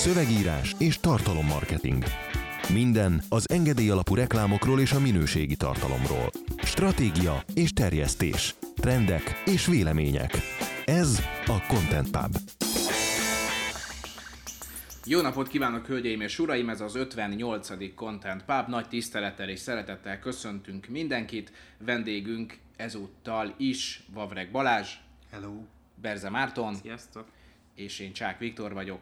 szövegírás és tartalommarketing. Minden az engedély alapú reklámokról és a minőségi tartalomról. Stratégia és terjesztés. Trendek és vélemények. Ez a Content Pub. Jó napot kívánok, hölgyeim és uraim! Ez az 58. Content Pub. Nagy tisztelettel és szeretettel köszöntünk mindenkit. Vendégünk ezúttal is Vavreg Balázs, Hello. Berze Márton, Sziasztok! és én Csák Viktor vagyok.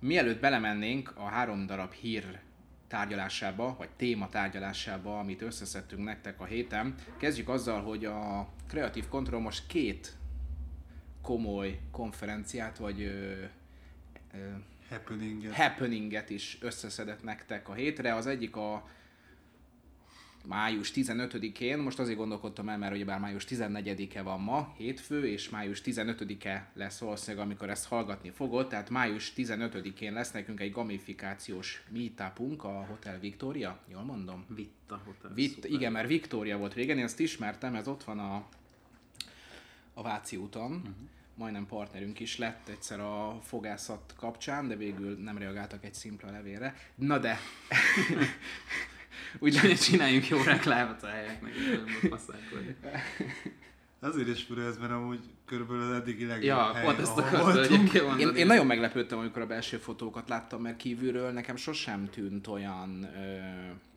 Mielőtt belemennénk a három darab hír tárgyalásába, vagy téma tárgyalásába, amit összeszedtünk nektek a héten, kezdjük azzal, hogy a Creative Control most két komoly konferenciát, vagy ö, ö, Happening. happeninget is összeszedett nektek a hétre. Az egyik a május 15-én, most azért gondolkodtam el, mert ugyebár május 14-e van ma, hétfő, és május 15-e lesz valószínűleg, amikor ezt hallgatni fogod, tehát május 15-én lesz nekünk egy gamifikációs meetupunk a Hotel Victoria, jól mondom? Vitta Hotel. Vitt, szuper. igen, mert Victoria volt régen, én ezt ismertem, ez ott van a, a Váci úton. Uh-huh. Majdnem partnerünk is lett egyszer a fogászat kapcsán, de végül nem reagáltak egy szimpla levélre. Na de... Úgyhogy csináljunk jó reklámot a helyeknek, és. Azért is fura ez, mert amúgy körülbelül az eddigi legjobb Ja, hely, pont ezt ahol akartam voltunk. egyébként mondani. Én, én nagyon meglepődtem, amikor a belső fotókat láttam, mert kívülről nekem sosem tűnt olyan ö,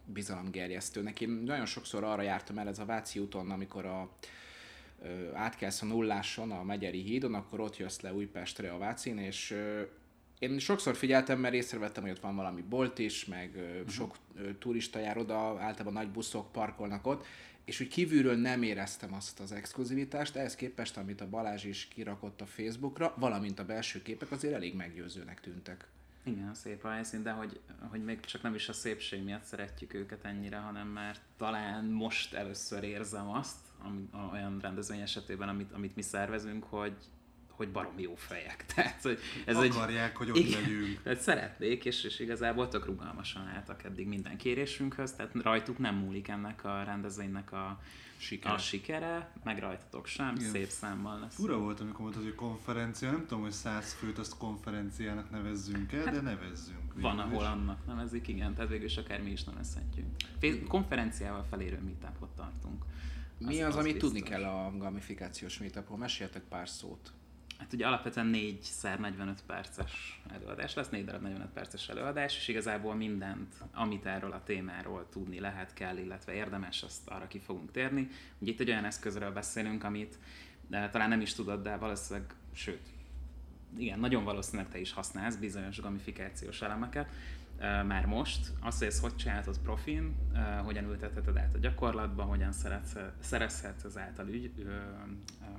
bizalomgerjesztőnek. Én nagyon sokszor arra jártam el ez a Váci úton, amikor a átkelsz a nulláson, a Megyeri hídon, akkor ott jössz le Újpestre a Vácin, és ö, én sokszor figyeltem, mert észrevettem, hogy ott van valami bolt is, meg uh-huh. sok turista jár oda, általában nagy buszok parkolnak ott, és úgy kívülről nem éreztem azt az exkluzivitást, ehhez képest, amit a Balázs is kirakott a Facebookra, valamint a belső képek azért elég meggyőzőnek tűntek. Igen, szép a helyszín, de hogy, hogy még csak nem is a szépség miatt szeretjük őket ennyire, hanem mert talán most először érzem azt, ami, olyan rendezvény esetében, amit, amit mi szervezünk, hogy hogy barom jó fejek. Tehát, hogy ez Akarják, egy, hogy ott igen, legyünk. Tehát szeretnék, és, és igazából tök rugalmasan álltak eddig minden kérésünkhöz, tehát rajtuk nem múlik ennek a rendezvénynek a Sikere. a sikere, meg rajtatok sem, Igen. szép számmal lesz. Fura volt, amikor volt az, hogy konferencia, nem tudom, hogy száz főt azt konferenciának nevezzünk el, de nevezzünk. Van, végül ahol is. annak nevezik, igen, tehát végül is akár mi is nevezhetjük. Fé- Konferenciával felérő meetupot tartunk. Mi Az- az, az amit tudni biztos. kell a gamifikációs meetupról? Meséljetek pár szót. Hát ugye alapvetően 4 x 45 perces előadás lesz, 4 darab 45 perces előadás, és igazából mindent, amit erről a témáról tudni lehet, kell, illetve érdemes, azt arra ki fogunk térni. Ugye itt egy olyan eszközről beszélünk, amit de talán nem is tudod, de valószínűleg, sőt, igen, nagyon valószínűleg te is használsz bizonyos gamifikációs elemeket, már most. Azt, hogy ezt hogy csinálod profin, hogyan ültetheted át a gyakorlatba, hogyan szerezhetsz ezáltal ügy,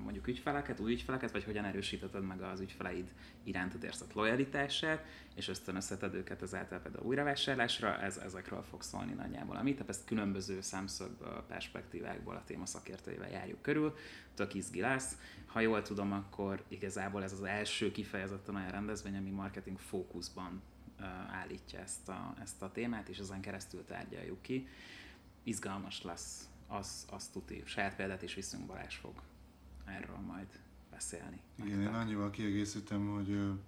mondjuk ügyfeleket, új ügyfeleket, vagy hogyan erősítheted meg az ügyfeleid irántat érzett lojalitását, és ösztönözheted őket ezáltal például újravásárlásra, ez, ezekről fog szólni nagyjából a meetup, ezt különböző szemszögből, perspektívákból a téma szakértőivel járjuk körül, tök izgi lesz. Ha jól tudom, akkor igazából ez az első kifejezetten olyan rendezvény, ami marketing fókuszban állítja ezt a, ezt a témát, és ezen keresztül tárgyaljuk ki. Izgalmas lesz, az, az tuti. Saját példát is viszünk, Balázs fog erről majd beszélni. Igen, én nektek. annyival kiegészítem, hogy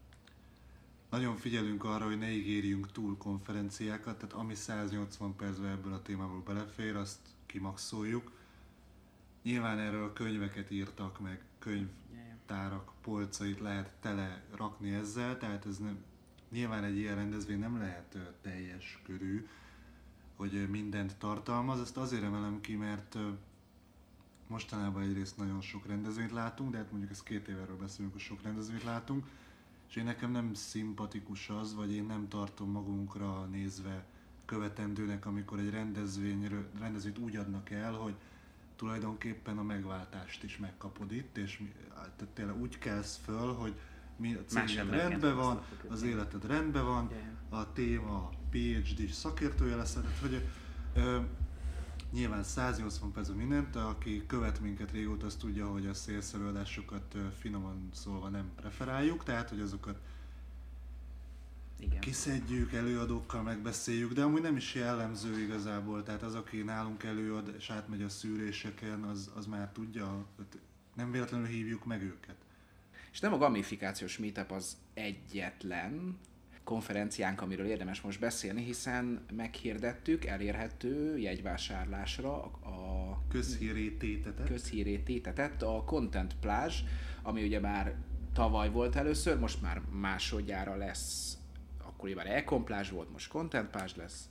nagyon figyelünk arra, hogy ne ígérjünk túl konferenciákat, tehát ami 180 percben ebből a témából belefér, azt kimaxoljuk. Nyilván erről könyveket írtak, meg könyvtárak polcait lehet tele rakni ezzel, tehát ez nem, nyilván egy ilyen rendezvény nem lehet teljes körű, hogy mindent tartalmaz. Ezt azért emelem ki, mert mostanában egyrészt nagyon sok rendezvényt látunk, de hát mondjuk ez két éverről beszélünk, hogy sok rendezvényt látunk, és én nekem nem szimpatikus az, vagy én nem tartom magunkra nézve követendőnek, amikor egy rendezvényről, rendezvényt úgy adnak el, hogy tulajdonképpen a megváltást is megkapod itt, és tehát tényleg úgy kelsz föl, hogy a céged rendben van, az életed rendben van, a téma PhD szakértője lesz, tehát hogy ö, nyilván 180 percben mindent, aki követ minket régóta, az tudja, hogy a ö, finoman szólva nem preferáljuk, tehát hogy azokat Igen. kiszedjük, előadókkal megbeszéljük, de amúgy nem is jellemző igazából, tehát az, aki nálunk előad és átmegy a szűréseken, az, az már tudja, tehát nem véletlenül hívjuk meg őket. És nem a gamifikációs meetup az egyetlen, konferenciánk, amiről érdemes most beszélni, hiszen meghirdettük elérhető jegyvásárlásra a közhíré tétetet. közhíré tétetet, a Content Plázs, ami ugye már tavaly volt először, most már másodjára lesz, akkor már Econ volt, most Content Plázs lesz,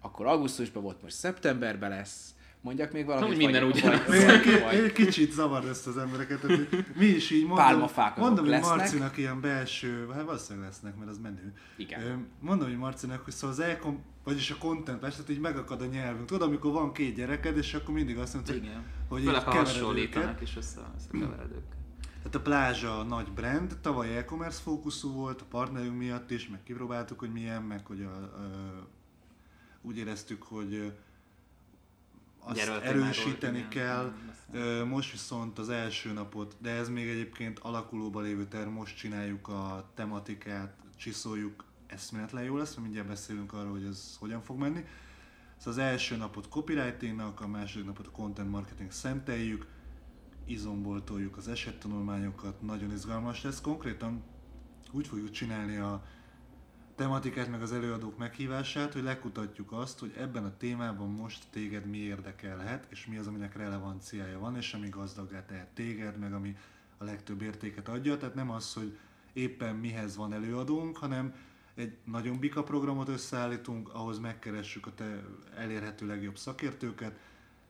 akkor augusztusban volt, most szeptemberben lesz, Mondjak még valamit? Hogy minden ugyanaz. vagy, kicsit zavar ezt az embereket. Tehát, mi is így mondom, Pálmafák azok mondom, hogy lesznek. Marcinak ilyen belső, hát valószínűleg lesznek, mert az menő. Igen. Mondom, hogy Marcinak, hogy szóval az elkom, vagyis a content, tehát így megakad a nyelvünk. Tudod, amikor van két gyereked, és akkor mindig azt mondod, hogy, Igen. hogy Főleg ha hasonlítanak és össze, összekevered őket. Tehát a plázsa a nagy brand, tavaly e-commerce fókuszú volt, a partnerünk miatt is, meg kipróbáltuk, hogy milyen, meg hogy a, a, úgy éreztük, hogy azt erősíteni igen, kell. igen, Most viszont az első napot, de ez még egyébként alakulóban lévő terv, most csináljuk a tematikát, csiszoljuk, eszméletlen jó lesz, mert mindjárt beszélünk arról, hogy ez hogyan fog menni. Szóval az első napot copywritingnak, a második napot a content marketing szenteljük, izomból toljuk az esettanulmányokat, nagyon izgalmas lesz. Konkrétan úgy fogjuk csinálni a tematikát, meg az előadók meghívását, hogy lekutatjuk azt, hogy ebben a témában most téged mi érdekelhet, és mi az, aminek relevanciája van, és ami gazdaggá tehet téged, meg ami a legtöbb értéket adja. Tehát nem az, hogy éppen mihez van előadónk, hanem egy nagyon bika programot összeállítunk, ahhoz megkeressük a te elérhető legjobb szakértőket,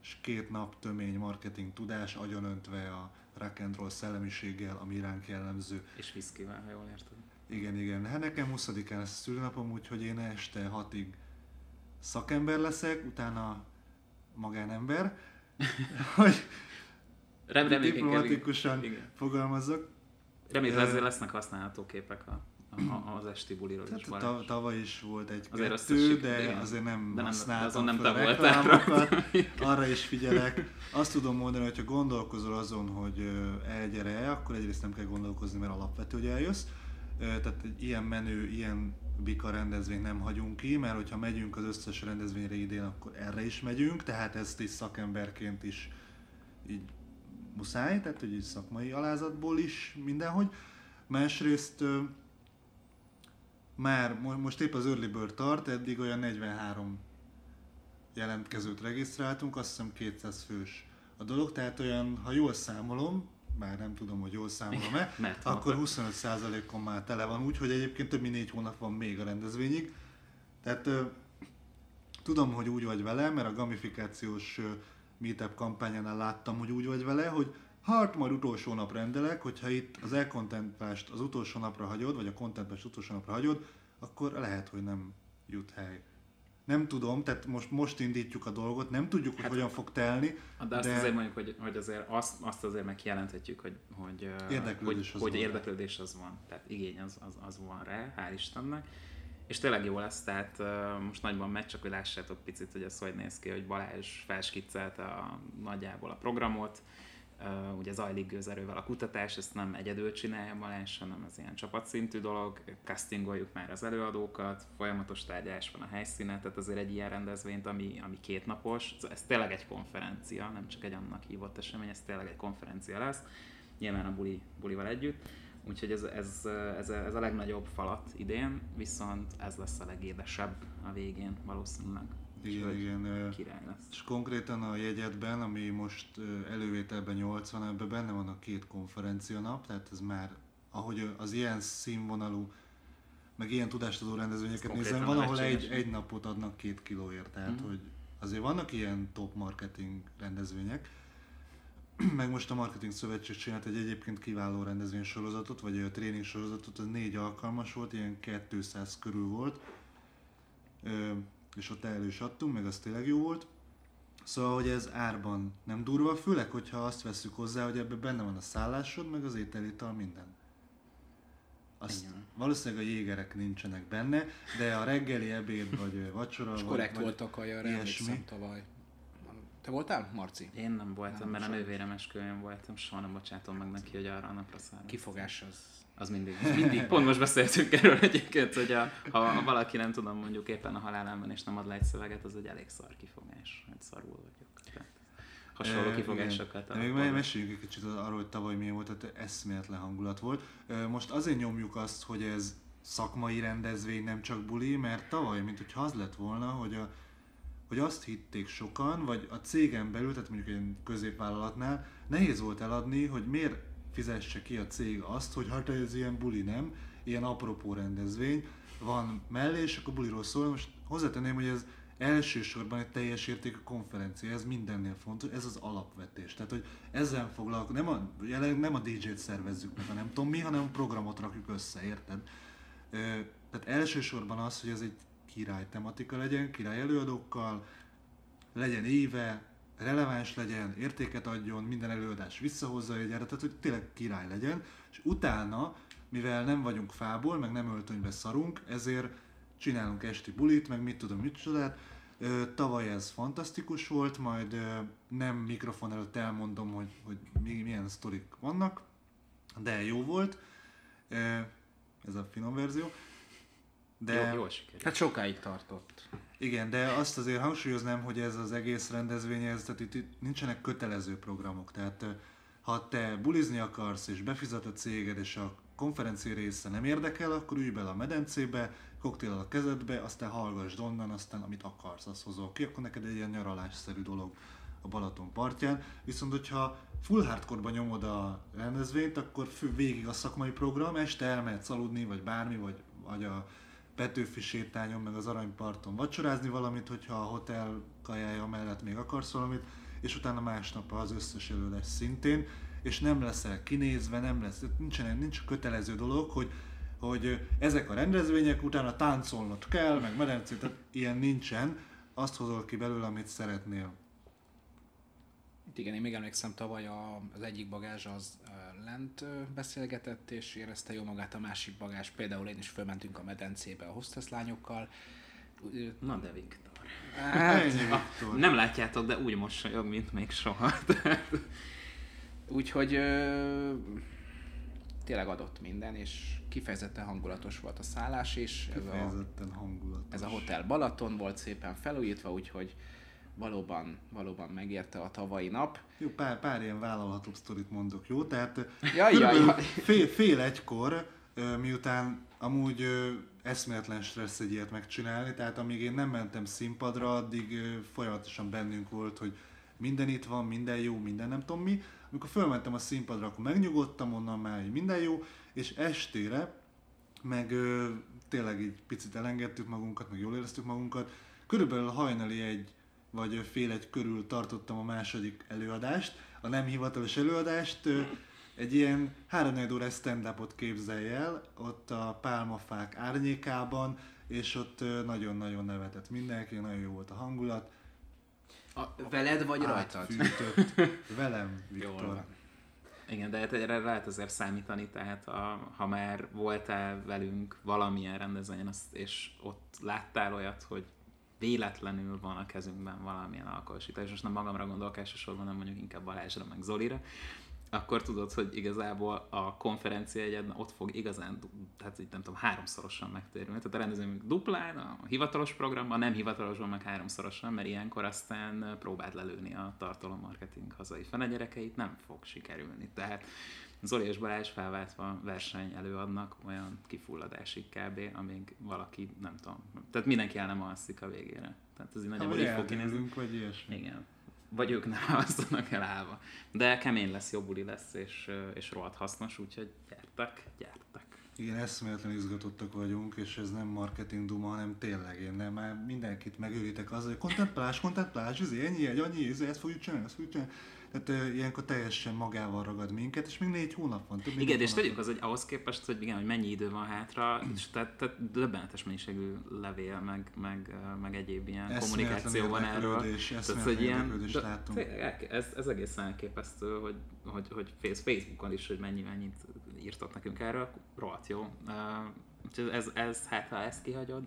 és két nap tömény marketing tudás, agyonöntve a rock and roll szellemiséggel, ami ránk jellemző. És viszkivel, ha jól érted. Igen, igen. Hát nekem 20-án lesz a szülőnapom, úgyhogy én este 6-ig szakember leszek, utána magánember, hogy Rem, diplomatikusan igen. fogalmazzak. Reméljük Ö, ezzel lesznek használható képek a, a, az esti buliról is. Tehát Balázs. ta- tavaly is volt Azért egy-kettő, összesik- de igen. azért nem De nem- használtam azon nem fel a te voltál reklámokat, arra is figyelek. Azt tudom mondani, hogy ha gondolkozol azon, hogy elgyere, akkor egyrészt nem kell gondolkozni, mert alapvető, hogy eljössz. Tehát egy ilyen menő, ilyen bika rendezvényt nem hagyunk ki, mert hogyha megyünk az összes rendezvényre idén, akkor erre is megyünk, tehát ezt is szakemberként is így muszáj, tehát hogy így szakmai alázatból is mindenhogy. Másrészt már mo- most épp az Early Bird tart, eddig olyan 43 jelentkezőt regisztráltunk, azt hiszem 200 fős a dolog, tehát olyan, ha jól számolom, bár nem tudom, hogy jól számolom-e, akkor 25%-on már tele van, úgyhogy egyébként több mint 4 hónap van még a rendezvényig. Tehát tudom, hogy úgy vagy vele, mert a gamifikációs meetup kampányánál láttam, hogy úgy vagy vele, hogy hát majd utolsó nap rendelek, hogyha itt az elkontentpást az utolsó napra hagyod, vagy a contentpást utolsó napra hagyod, akkor lehet, hogy nem jut hely. Nem tudom, tehát most, most indítjuk a dolgot, nem tudjuk, hogy Hát- hogyan fog telni, De azt de- azért mondjuk, hogy, hogy azért azt, azt azért megjelenthetjük, hogy, hogy, Érdeklődés hogy, az hogy van érdeklődés az van. Tehát igény az, az, az van rá, hál' Istennek. És tényleg jó lesz, tehát uh, most nagyban megy, csak hogy lássátok picit, hogy ez hogy néz ki, hogy Balázs felskiccelte a, nagyjából a programot, uh, ugye zajlik gőzerővel a kutatás, ezt nem egyedül csinálja Balázs, hanem ez ilyen csapatszintű dolog, castingoljuk már az előadókat, folyamatos tárgyalás van a helyszínen, tehát azért egy ilyen rendezvényt, ami, ami kétnapos, ez tényleg egy konferencia, nem csak egy annak hívott esemény, ez tényleg egy konferencia lesz, nyilván a buli, bulival együtt, Úgyhogy ez, ez, ez, ez a legnagyobb falat idén, viszont ez lesz a legédesebb a végén valószínűleg. Igen, Úgyhogy igen. Király lesz. És konkrétan a jegyetben, ami most elővételben 80, ebben benne van a két konferencia nap, tehát ez már, ahogy az ilyen színvonalú, meg ilyen tudástadó rendezvényeket nézem, van, ahol egy, egy napot adnak két kilóért, tehát Mhm. hogy azért vannak ilyen top marketing rendezvények, meg most a Marketing Szövetség csinált egy egyébként kiváló rendezvénysorozatot, vagy a tréning sorozatot, az négy alkalmas volt, ilyen 200 körül volt, és ott el is adtunk, meg az tényleg jó volt. Szóval, hogy ez árban nem durva, főleg, hogyha azt veszük hozzá, hogy ebben benne van a szállásod, meg az ételital, minden. Azt Igen. valószínűleg a jégerek nincsenek benne, de a reggeli, ebéd vagy vacsora, És korrekt vagy volt a kaja, ilyesmi. tavaly. Te voltál, Marci? Én nem voltam, Nem, mert a nővérem esküvőn voltam, soha nem bocsátom meg neki, hogy arra a napra szállom. Kifogás az. Az mindig, mindig. Pont most beszéltünk erről egyébként, hogy a, ha, ha, valaki nem tudom mondjuk éppen a halálán van és nem ad le egy szöveget, az egy elég szar kifogás, hogy szarul vagyok. Tehát hasonló kifogásokat. Még meséljünk egy kicsit arról, hogy tavaly milyen volt, tehát eszméletlen hangulat volt. Most azért nyomjuk azt, hogy ez szakmai rendezvény, nem csak buli, mert tavaly, mint hogyha az lett volna, hogy, a, hogy azt hitték sokan, vagy a cégen belül, tehát mondjuk egy középvállalatnál, nehéz volt eladni, hogy miért fizesse ki a cég azt, hogy hát ez ilyen buli nem, ilyen apropó rendezvény, van mellé, és akkor buliról szól. Most hozzátenném, hogy ez elsősorban egy teljes értékű konferencia, ez mindennél fontos, ez az alapvetés. Tehát, hogy ezzel foglalkozunk, nem a, nem a DJ-t szervezzük meg, hanem tudom mi, hanem a programot rakjuk össze, érted? Tehát elsősorban az, hogy ez egy király tematika legyen, király előadókkal, legyen éve, releváns legyen, értéket adjon, minden előadás visszahozza egy gyárat, tehát hogy tényleg király legyen, és utána, mivel nem vagyunk fából, meg nem öltönybe szarunk, ezért csinálunk esti bulit, meg mit tudom, mit csodát. Tavaly ez fantasztikus volt, majd nem mikrofon előtt elmondom, hogy, hogy milyen sztorik vannak, de jó volt. Ez a finom verzió. De... Jó, jól sikerült. Hát sokáig tartott. Igen, de azt azért hangsúlyoznám, hogy ez az egész rendezvény, ez, tehát itt, nincsenek kötelező programok. Tehát ha te bulizni akarsz, és befizet a céged, és a konferencia része nem érdekel, akkor ülj bele a medencébe, koktél a kezedbe, aztán hallgass onnan, aztán amit akarsz, azt hozol ki, akkor neked egy ilyen nyaralásszerű dolog a Balaton partján. Viszont, hogyha full hardcore nyomod a rendezvényt, akkor fő végig a szakmai program, este elmehetsz aludni, vagy bármi, vagy, vagy a Petőfi sétányon, meg az Aranyparton vacsorázni valamit, hogyha a hotel kajája mellett még akarsz valamit, és utána másnap az összes előadás szintén, és nem leszel kinézve, nem lesz, nincsen, nincs kötelező dolog, hogy hogy ezek a rendezvények utána táncolnod kell, meg medencét, tehát ilyen nincsen, azt hozol ki belőle, amit szeretnél. Itt igen, én még emlékszem, tavaly az egyik bagázs az lent beszélgetett, és érezte jó magát a másik bagás. Például én is fölmentünk a medencébe a hostess lányokkal. Na de Viktor. Hát. Nem látjátok, de úgy mosolyog, mint még soha. Úgyhogy tényleg adott minden, és kifejezetten hangulatos volt a szállás is. Ez kifejezetten a, hangulatos. Ez a Hotel Balaton volt szépen felújítva, úgyhogy valóban, valóban megérte a tavalyi nap. Jó, pár, pár ilyen vállalható sztorit mondok, jó? Tehát jaj, jaj, jaj. Fél, fél egykor, miután amúgy eszméletlen stressz egy ilyet megcsinálni, tehát amíg én nem mentem színpadra, addig folyamatosan bennünk volt, hogy minden itt van, minden jó, minden nem tudom mi. Amikor fölmentem a színpadra, akkor megnyugodtam, onnan már minden jó, és estére meg ö, tényleg így picit elengedtük magunkat, meg jól éreztük magunkat. Körülbelül hajnali egy vagy fél egy körül tartottam a második előadást, a nem hivatalos előadást, egy ilyen három órás stand-upot képzelj el, ott a pálmafák árnyékában, és ott nagyon-nagyon nevetett mindenki, nagyon jó volt a hangulat. A, veled vagy rajtad? Velem, Viktor. Jól van. Igen, de hát erre lehet azért számítani, tehát a, ha már voltál velünk valamilyen rendezvényen, azt, és ott láttál olyat, hogy véletlenül van a kezünkben valamilyen alkoholsítás, és nem magamra gondolok elsősorban, hanem mondjuk inkább Balázsra, meg Zolira, akkor tudod, hogy igazából a konferencia egyedben ott fog igazán, hát így nem tudom, háromszorosan megtérülni. Tehát a rendezvény duplán, a hivatalos programban, nem hivatalosban meg háromszorosan, mert ilyenkor aztán próbált lelőni a tartalommarketing hazai fenegyerekeit, nem fog sikerülni. Tehát Zoli és Balázs felváltva verseny előadnak olyan kifulladásig kb, amíg valaki, nem tudom, tehát mindenki el nem alszik a végére. Tehát ez így nagyjából így fog kinézni. vagy ilyesmi. Igen vagy ők nem választanak el állva. De kemény lesz, jobb buli lesz, és, és rohadt hasznos, úgyhogy gyertek, gyertek. Igen, eszméletlen izgatottak vagyunk, és ez nem marketing duma, hanem tényleg én nem, már mindenkit megőritek azzal, hogy kontemplás, kontemplás, ez ennyi, egy annyi, ez, ezt fogjuk csinálni, ezt fogjuk csinálni. Tehát uh, ilyenkor teljesen magával ragad minket, és még négy hónap van. Több igen, és tegyük az, hogy ahhoz képest, hogy igen, hogy mennyi idő van hátra, és tehát, tehát döbbenetes mennyiségű levél, meg, meg, meg egyéb ilyen kommunikáció van erről. Tehát, hogy ilyen, ez, ez egészen elképesztő, hogy, hogy, hogy Facebookon is, hogy mennyi mennyit írtak nekünk erről, rohadt jó. Uh, ez, ez, hát ha ezt kihagyod,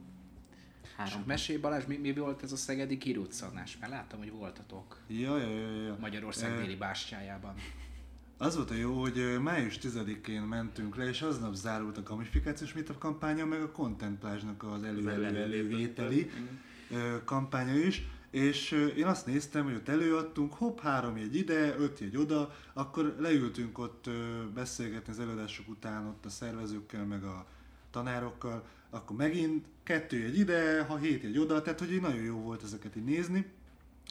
Három. És mesélj Balázs, mi, mi volt ez a szegedi kiruccanás? Mert láttam, hogy voltatok. Ja, ja, ja, ja. Magyarország e... déli bástyájában. Az volt a jó, hogy május 10-én mentünk le, és aznap zárult a gamifikációs meetup kampánya, meg a Content az elő-elő-elővételi kampánya is. És én azt néztem, hogy ott előadtunk, hopp, három jegy ide, öt jegy oda, akkor leültünk ott beszélgetni az előadások után ott a szervezőkkel, meg a tanárokkal, akkor megint kettő egy ide, ha hét egy oda, tehát hogy így nagyon jó volt ezeket így nézni.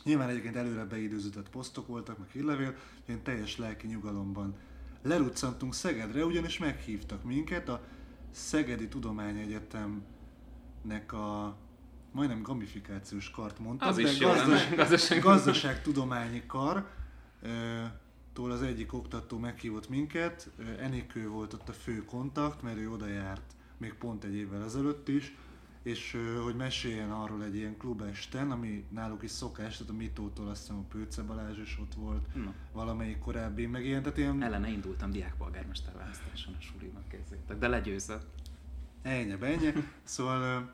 Nyilván egyébként előre beidőzített posztok voltak, meg hírlevél, én teljes lelki nyugalomban leruccantunk Szegedre, ugyanis meghívtak minket a Szegedi Tudományegyetemnek a majdnem gamifikációs kart mondtam, Az de is gazdas, gazdaság- gazdaságtudományi kar, tól az egyik oktató meghívott minket, Enikő volt ott a fő kontakt, mert ő oda járt még pont egy évvel ezelőtt is, és hogy meséljen arról egy ilyen klubesten, ami náluk is szokás, tehát a Mitótól azt hiszem a Pőce Balázs is ott volt, Na. valamelyik korábbi, meg ilyen, tehát ilyen Ellene indultam diákpolgármester választáson a suliban kézzétek, de legyőzött. Ennyi, ennyi. Szóval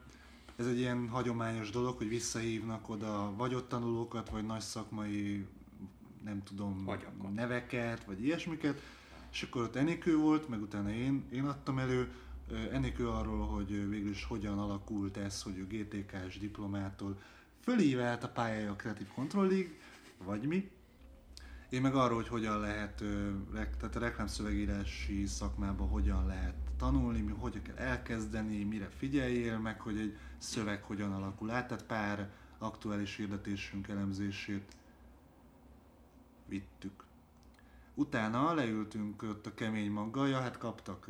ez egy ilyen hagyományos dolog, hogy visszahívnak oda vagy ott tanulókat, vagy nagy szakmai, nem tudom, Agyakat. neveket, vagy ilyesmiket. És akkor ott Enikő volt, meg utána én, én adtam elő. Enikő arról, hogy végül is hogyan alakult ez, hogy ő GTK-s diplomától fölívált a pályája a Creative Control League, vagy mi. Én meg arról, hogy hogyan lehet, tehát a reklámszövegírási szakmában hogyan lehet tanulni, mi hogyan kell elkezdeni, mire figyeljél, meg hogy egy szöveg hogyan alakul át, tehát pár aktuális hirdetésünk elemzését vittük. Utána leültünk ott a kemény maggal, ja, hát kaptak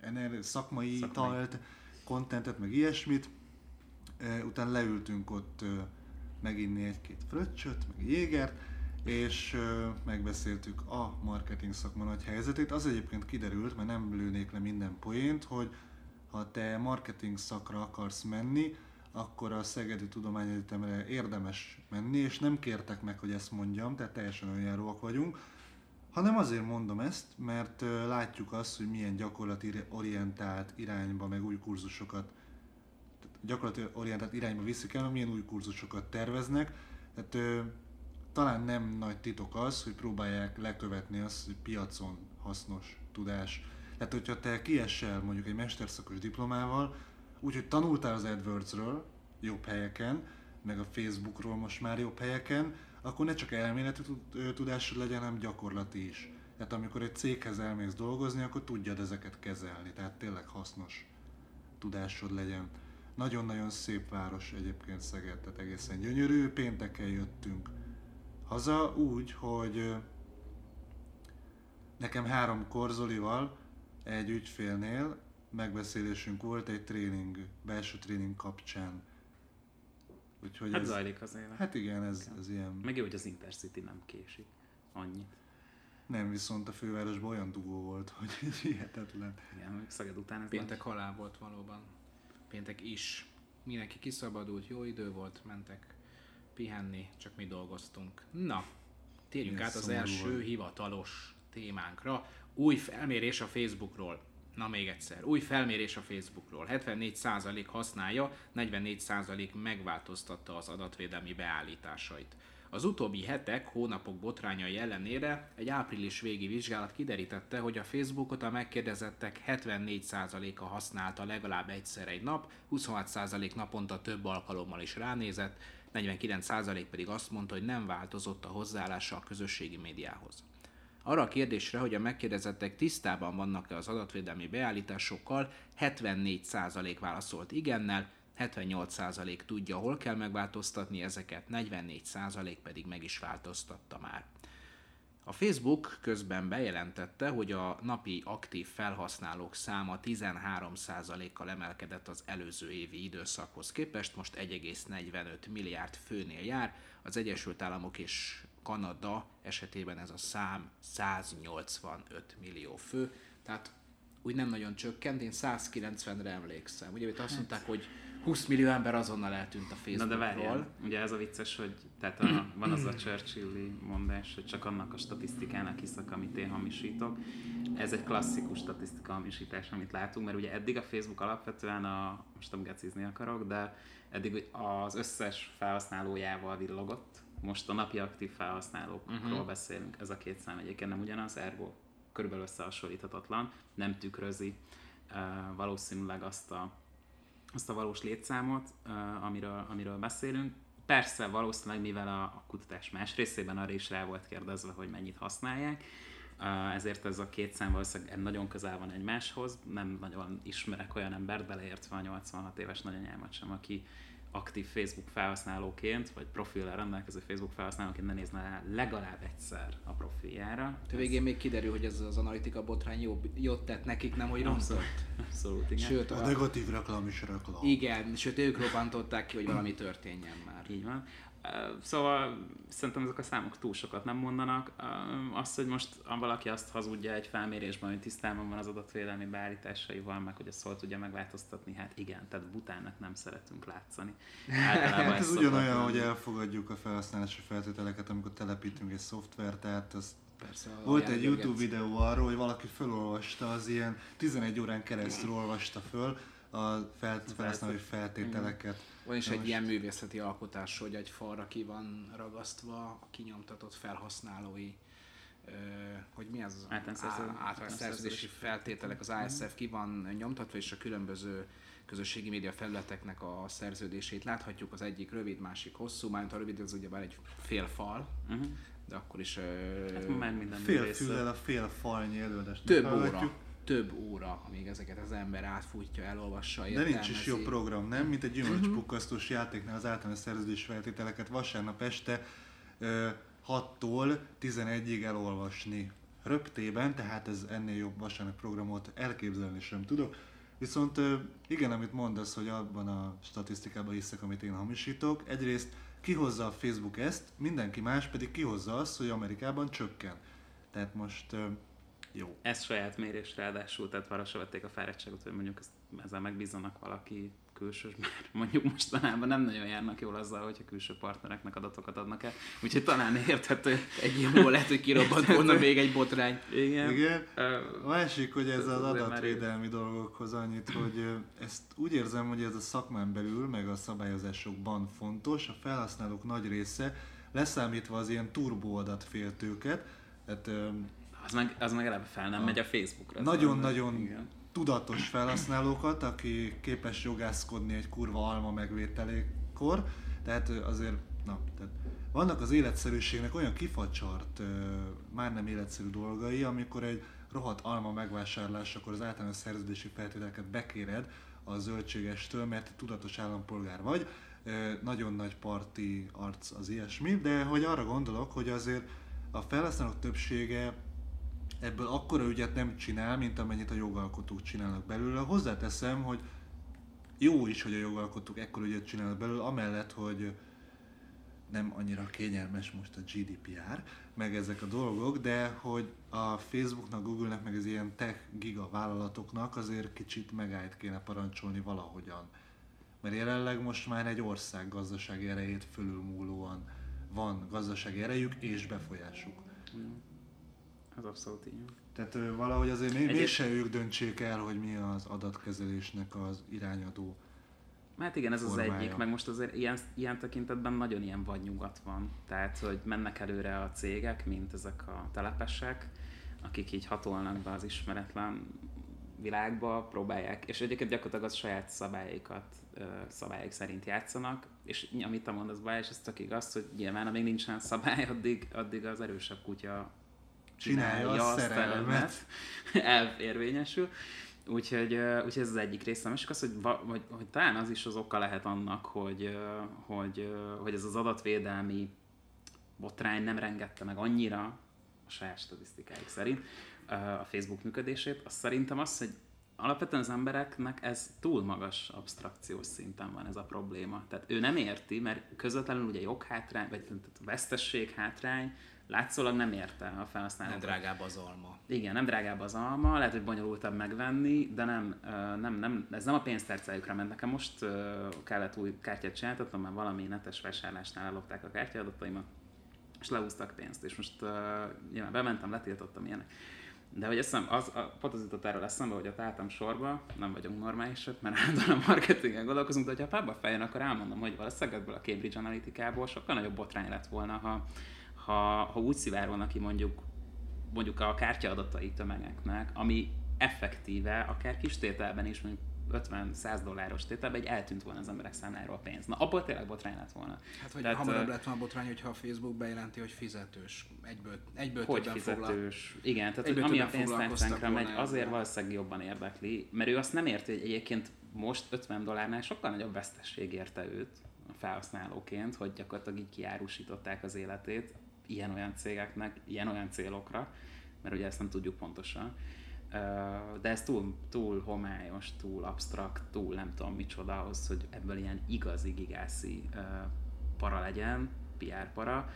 ener- szakmai, Szakmai. talt, kontentet, meg ilyesmit. Utána leültünk ott meginni egy-két fröccsöt, meg jégert, és megbeszéltük a marketing szakma nagy helyzetét. Az egyébként kiderült, mert nem lőnék le minden poént, hogy ha te marketing szakra akarsz menni, akkor a Szegedi Tudományegyetemre érdemes menni, és nem kértek meg, hogy ezt mondjam, tehát teljesen önjáróak vagyunk, hanem azért mondom ezt, mert látjuk azt, hogy milyen gyakorlati orientált irányba, meg új kurzusokat gyakorlati orientált irányba viszik el, milyen új kurzusokat terveznek. Tehát talán nem nagy titok az, hogy próbálják lekövetni azt, hogy piacon hasznos tudás. Tehát, hogyha te kiesel mondjuk egy mesterszakos diplomával, úgyhogy tanultál az AdWords-ről jobb helyeken, meg a Facebookról most már jobb helyeken, akkor ne csak elméleti tudásod legyen, hanem gyakorlati is. Tehát amikor egy céghez elmész dolgozni, akkor tudjad ezeket kezelni, tehát tényleg hasznos tudásod legyen. Nagyon-nagyon szép város egyébként Szeged, tehát egészen gyönyörű. Pénteken jöttünk haza úgy, hogy nekem háromkor Zolival egy ügyfélnél megbeszélésünk volt egy tréning, belső tréning kapcsán. Úgyhogy Hát ez, zajlik az élet. hát igen, ez, ez ilyen. Meg jó, hogy az Intercity nem késik. Annyit. Nem, viszont a fővárosban olyan dugó volt, hogy hihetetlen. Igen, Szeged után ez Péntek halál volt valóban. Péntek is. Mindenki kiszabadult, jó idő volt, mentek pihenni, csak mi dolgoztunk. Na, térjünk Igen, át az első volt. hivatalos témánkra. Új felmérés a Facebookról. Na még egyszer, új felmérés a Facebookról. 74% használja, 44% megváltoztatta az adatvédelmi beállításait. Az utóbbi hetek, hónapok botrányai ellenére egy április végi vizsgálat kiderítette, hogy a Facebookot a megkérdezettek 74%-a használta legalább egyszer egy nap, 26% naponta több alkalommal is ránézett, 49% pedig azt mondta, hogy nem változott a hozzáállása a közösségi médiához. Arra a kérdésre, hogy a megkérdezettek tisztában vannak-e az adatvédelmi beállításokkal, 74% válaszolt igennel, 78% tudja, hol kell megváltoztatni ezeket, 44% pedig meg is változtatta már. A Facebook közben bejelentette, hogy a napi aktív felhasználók száma 13%-kal emelkedett az előző évi időszakhoz képest, most 1,45 milliárd főnél jár, az Egyesült Államok és Kanada esetében ez a szám 185 millió fő, tehát úgy nem nagyon csökkent, én 190-re emlékszem. Ugye itt azt mondták, hogy 20 millió ember azonnal eltűnt a Na Facebookról. de várjál, ugye ez a vicces, hogy tehát a, van az a Churchilli mondás, hogy csak annak a statisztikának hiszek, amit én hamisítok. Ez egy klasszikus statisztika hamisítás, amit látunk, mert ugye eddig a Facebook alapvetően a, most nem gecizni akarok, de eddig az összes felhasználójával villogott. Most a napi aktív felhasználókról uh-huh. beszélünk, ez a két szám egyébként nem ugyanaz, ergo körülbelül összehasonlíthatatlan, nem tükrözi uh, valószínűleg azt a azt a valós létszámot, uh, amiről, amiről beszélünk. Persze, valószínűleg mivel a, a kutatás más részében arra is rá volt kérdezve, hogy mennyit használják, ezért ez a két szám valószínűleg nagyon közel van egymáshoz, nem nagyon ismerek olyan embert, beleértve a 86 éves nagyanyámat sem, aki aktív Facebook felhasználóként, vagy profillal rendelkező Facebook felhasználóként ne nézne legalább egyszer a profiljára. A végén még kiderül, hogy ez az analitika botrány jobb, jót tett nekik, nem hogy rontott. Abszolút, igen. Sőt, A negatív reklám is reklám. Igen, sőt ők robbantották ki, hogy valami történjen már. Így van. Szóval szerintem ezek a számok túl sokat nem mondanak. Az, hogy most valaki azt hazudja egy felmérésben, hogy tisztában van az adatvédelmi beállításaival, meg hogy ezt hol tudja megváltoztatni, hát igen, tehát butának nem szeretünk látszani. hát ez ugyanolyan, hogy elfogadjuk a felhasználási feltételeket, amikor telepítünk egy szoftvert, tehát az Persze, Volt egy YouTube videó arról, hogy valaki felolvasta az ilyen 11 órán keresztül olvasta föl a felhasználói feltételeket. Van is egy most... ilyen művészeti alkotás, hogy egy falra ki van ragasztva a kinyomtatott felhasználói hogy mi az? Általános szerződési feltételek, az ASF ki van nyomtatva, és a különböző közösségi média felületeknek a szerződését láthatjuk, az egyik rövid, másik hosszú, mármint a rövid az ugyebár egy fél fal, uh-huh. de akkor is... Hát már minden fél füllel a fél falnyi előadást. Több óra több óra, amíg ezeket az ember átfutja, elolvassa, értelmezi. De nincs is jó program, nem? Mint egy gyümölcspukkasztós játéknál az általános szerződés feltételeket vasárnap este 6-tól 11-ig elolvasni röptében, tehát ez ennél jobb vasárnap programot elképzelni sem tudok. Viszont igen, amit mondasz, hogy abban a statisztikában hiszek, amit én hamisítok, egyrészt kihozza a Facebook ezt, mindenki más pedig kihozza azt, hogy Amerikában csökken. Tehát most jó. Ez saját mérés ráadásul, tehát arra se vették a fáradtságot, hogy mondjuk ezt, ezzel megbízzanak valaki külsős, mert mondjuk mostanában nem nagyon járnak jól azzal, hogyha külső partnereknek adatokat adnak el. Úgyhogy talán érthető. Egy ilyen lehet, hogy kirobbant volna még egy botrány. Igen. Igen. A másik, hogy ez az adatvédelmi dolgokhoz annyit, hogy ezt úgy érzem, hogy ez a szakmán belül, meg a szabályozásokban fontos, a felhasználók nagy része, leszámítva az ilyen turbo adatféltőket, tehát az meg, az meg eleve fel nem a megy a Facebookra. Nagyon-nagyon tudatos felhasználókat, aki képes jogászkodni egy kurva alma megvételékor, tehát azért, na, tehát vannak az életszerűségnek olyan kifacsart, már nem életszerű dolgai, amikor egy rohadt alma megvásárlás, akkor az általános szerződési feltételeket bekéred a zöldségestől, mert tudatos állampolgár vagy, nagyon nagy parti arc az ilyesmi, de hogy arra gondolok, hogy azért a felhasználók többsége ebből akkora ügyet nem csinál, mint amennyit a jogalkotók csinálnak belőle. Hozzáteszem, hogy jó is, hogy a jogalkotók ekkora ügyet csinálnak belőle, amellett, hogy nem annyira kényelmes most a GDPR, meg ezek a dolgok, de hogy a Facebooknak, Googlenek, meg az ilyen tech giga vállalatoknak azért kicsit megállt kéne parancsolni valahogyan. Mert jelenleg most már egy ország gazdasági erejét fölülmúlóan van gazdasági erejük és befolyásuk. Mm. Ez abszolút így Tehát valahogy azért még, Egyéb... se ők döntsék el, hogy mi az adatkezelésnek az irányadó Hát igen, ez formája. az egyik, meg most azért ilyen, ilyen tekintetben nagyon ilyen vadnyugat van. Tehát, hogy mennek előre a cégek, mint ezek a telepesek, akik így hatolnak be az ismeretlen világba, próbálják, és egyébként gyakorlatilag az saját szabályaikat, szabályok szerint játszanak, és amit te mondasz, Balázs, ez tök igaz, hogy nyilván amíg nincsen szabály, addig, addig az erősebb kutya csinálja, a szerelmet. elérvényesül. Úgyhogy, úgyhogy ez az egyik része. A másik az, hogy, hogy, hogy talán az is az oka lehet annak, hogy, hogy, hogy ez az adatvédelmi botrány nem rengette meg annyira a saját statisztikáik szerint a Facebook működését. Az szerintem az, hogy alapvetően az embereknek ez túl magas abstrakciós szinten van ez a probléma. Tehát ő nem érti, mert közvetlenül ugye joghátrány, vagy vesztesség hátrány, látszólag nem érte a felhasználó. Nem drágább az alma. Igen, nem drágább az alma, lehet, hogy bonyolultabb megvenni, de nem, nem, nem ez nem a pénztárcájukra ment. Nekem most kellett új kártyát csináltatnom, mert valami netes vásárlásnál ellopták a kártyadataimat, és leúztak pénzt, és most uh, nyilván bementem, letiltottam ilyenek. De hogy eszem, az, a, pont az jutott erről eszembe, hogy ott álltam sorba, nem vagyunk normálisak, mert általában a marketingen gondolkozunk, de ha pába fejön, akkor elmondom, hogy valószínűleg ebből a Cambridge Analytica-ból sokkal nagyobb botrány lett volna, ha ha, ha úgy szivárolnak ki mondjuk, mondjuk a kártyaadatai tömegeknek, ami effektíve, akár kis tételben is, mondjuk 50-100 dolláros tételbe, egy eltűnt volna az emberek számláról a pénz. Na, abból tényleg botrány lett volna. Hát, vagy Tehát, hamarabb lett volna botrány, hogyha a Facebook bejelenti, hogy fizetős. Egyből, egyből hogy többen foglal. fizetős. Igen, tehát Egyből hogy ami a pénztárcánkra megy, azért valószínűleg jobban érdekli, mert ő azt nem érti, hogy egyébként most 50 dollárnál sokkal nagyobb vesztesség érte őt felhasználóként, hogy gyakorlatilag így kiárusították az életét ilyen-olyan cégeknek, ilyen-olyan célokra, mert ugye ezt nem tudjuk pontosan. De ez túl, túl homályos, túl absztrakt, túl nem tudom micsoda ahhoz, hogy ebből ilyen igazi gigászi para legyen, PR para.